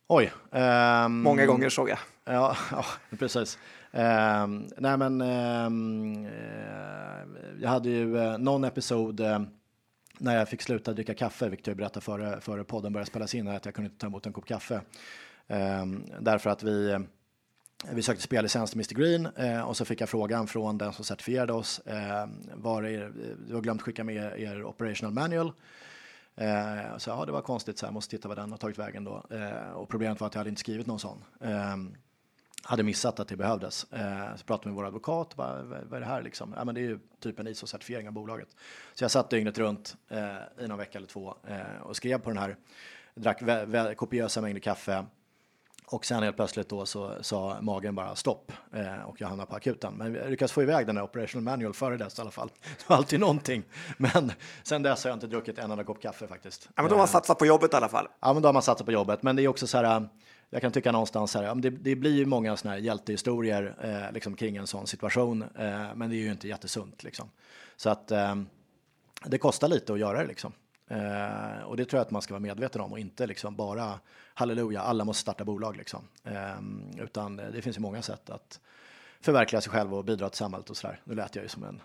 Oj. ehm, Många gånger såg jag. Ja, ja precis. Ehm, nej, men ehm, eh, jag hade ju eh, någon episod eh, när jag fick sluta dricka kaffe, vilket jag berättade före, före podden började spelas in, att jag kunde inte ta emot en kopp kaffe. Ehm, därför att vi, eh, vi sökte spellicens till Mr Green eh, och så fick jag frågan från den som certifierade oss. Eh, var er, du har glömt skicka med er operational manual. Eh, så ja, det var konstigt, så jag måste titta vad den har tagit vägen då. Eh, och problemet var att jag hade inte skrivit någon sån. Ehm, Eh, hade missat att det behövdes. Eh, så pratade med vår advokat, bara, vad, är det här liksom? Ja, men det är ju typ en ISO-certifiering av bolaget. Så jag satt dygnet runt eh, i någon vecka eller två eh, och skrev på den här, drack kopiösa mängder kaffe. Och sen helt plötsligt då så sa magen bara stopp eh, och jag hamnade på akuten. Men jag lyckades få iväg den där operational manual före dess i alla fall. Det var alltid någonting. Men sen dess har jag inte druckit en enda kopp kaffe faktiskt. Ja, men de har satsat på jobbet i alla fall. Ja, men då har man satsat på jobbet. Men det är också så här, jag kan tycka någonstans här, ja, det, det blir ju många såna här hjältehistorier eh, liksom kring en sån situation, eh, men det är ju inte jättesunt liksom. Så att eh, det kostar lite att göra det liksom. Eh, och det tror jag att man ska vara medveten om och inte liksom bara halleluja, alla måste starta bolag liksom. Eh, utan det finns ju många sätt att förverkliga sig själv och bidra till samhället och så där. Nu lät jag ju som en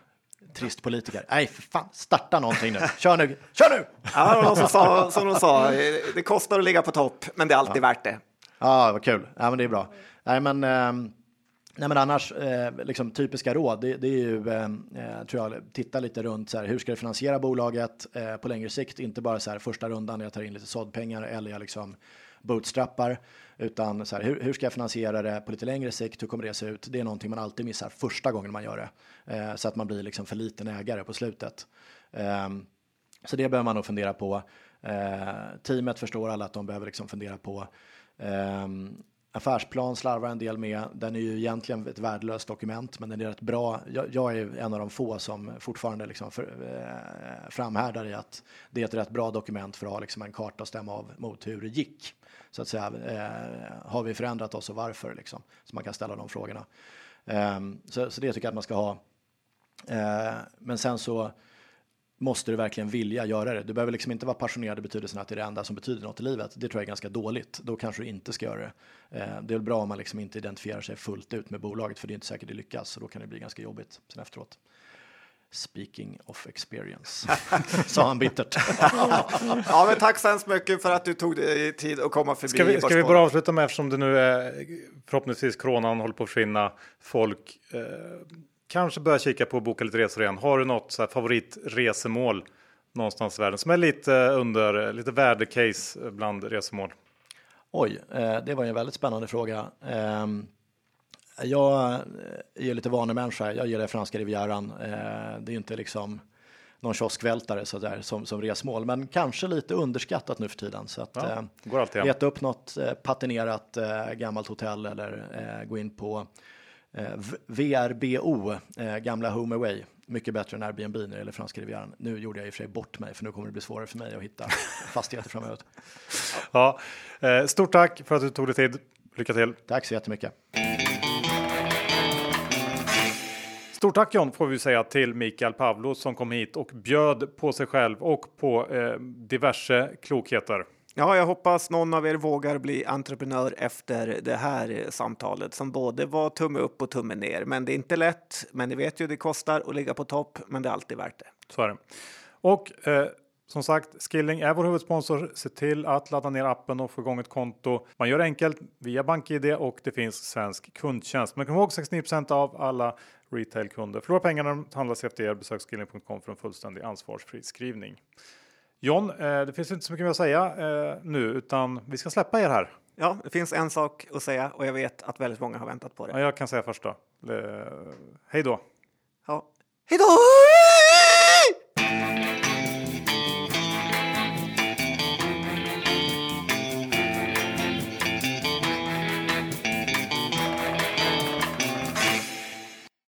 trist politiker. Nej, för fan, starta någonting nu. Kör nu, kör nu! Ja, som, sa, som de sa, det kostar att ligga på topp, men det är alltid värt det. Ja, vad kul. Ja, men det är bra. Nej, men, eh, nej, men annars, eh, liksom typiska råd, det, det är ju, eh, eh, tror jag, titta lite runt så här, hur ska du finansiera bolaget eh, på längre sikt? Inte bara så här första rundan när jag tar in lite såddpengar eller jag liksom bootstrappar, utan så här, hur, hur ska jag finansiera det på lite längre sikt? Hur kommer det se ut? Det är någonting man alltid missar första gången man gör det, eh, så att man blir liksom för liten ägare på slutet. Ehm, så det behöver man nog fundera på. Eh, teamet förstår alla att de behöver liksom fundera på Um, affärsplan slarvar en del med. Den är ju egentligen ett värdelöst dokument, men den är rätt bra. Jag, jag är en av de få som fortfarande liksom för, eh, framhärdar i att det är ett rätt bra dokument för att ha liksom en karta att stämma av mot hur det gick. Så att säga, eh, har vi förändrat oss och varför? Liksom, så man kan ställa de frågorna. Eh, så, så det tycker jag att man ska ha. Eh, men sen så måste du verkligen vilja göra det. Du behöver liksom inte vara passionerad i betydelsen att det är det enda som betyder något i livet. Det tror jag är ganska dåligt. Då kanske du inte ska göra det. Eh, det är väl bra om man liksom inte identifierar sig fullt ut med bolaget, för det är inte säkert det lyckas, så då kan det bli ganska jobbigt sen efteråt. Speaking of experience, sa han bittert. Ja, men tack så hemskt mycket för att du tog dig tid att komma förbi. Ska vi, ska vi bara avsluta med eftersom det nu är förhoppningsvis coronan håller på att försvinna. Folk eh, kanske börjar kika på att boka lite resor igen. Har du något så här favoritresemål någonstans i världen som är lite under lite värdecase bland resemål? Oj, eh, det var ju en väldigt spännande fråga. Eh, jag är ju lite vanemänniska. Jag gillar franska rivieran. Eh, det är inte liksom någon kioskvältare så där, som, som resmål, men kanske lite underskattat nu för tiden. Så att, Ja, eh, går alltid leta upp något eh, patinerat eh, gammalt hotell eller eh, gå in på eh, VRBO, eh, gamla Home Away. Mycket bättre än Airbnb när det gäller franska rivieran. Nu gjorde jag i och för sig bort mig, för nu kommer det bli svårare för mig att hitta fastigheter framöver. Ja, eh, stort tack för att du tog dig tid. Lycka till! Tack så jättemycket. Stort tack John får vi säga till Mikael Pavlo som kom hit och bjöd på sig själv och på eh, diverse klokheter. Ja, jag hoppas någon av er vågar bli entreprenör efter det här samtalet som både var tumme upp och tumme ner. Men det är inte lätt, men ni vet ju det kostar att ligga på topp, men det är alltid värt det. Så är det. Och eh, som sagt, Skilling är vår huvudsponsor. Se till att ladda ner appen och få igång ett konto. Man gör det enkelt via BankID och det finns svensk kundtjänst. Men kom ihåg 69% av alla retailkunder förlorar pengar när de handlar efter er. Besök skilling.com för en fullständig ansvarsfri skrivning. John, eh, det finns inte så mycket mer att säga eh, nu, utan vi ska släppa er här. Ja, det finns en sak att säga och jag vet att väldigt många har väntat på det. Ja, jag kan säga först då. Eh, hej då! Ja. Hej då!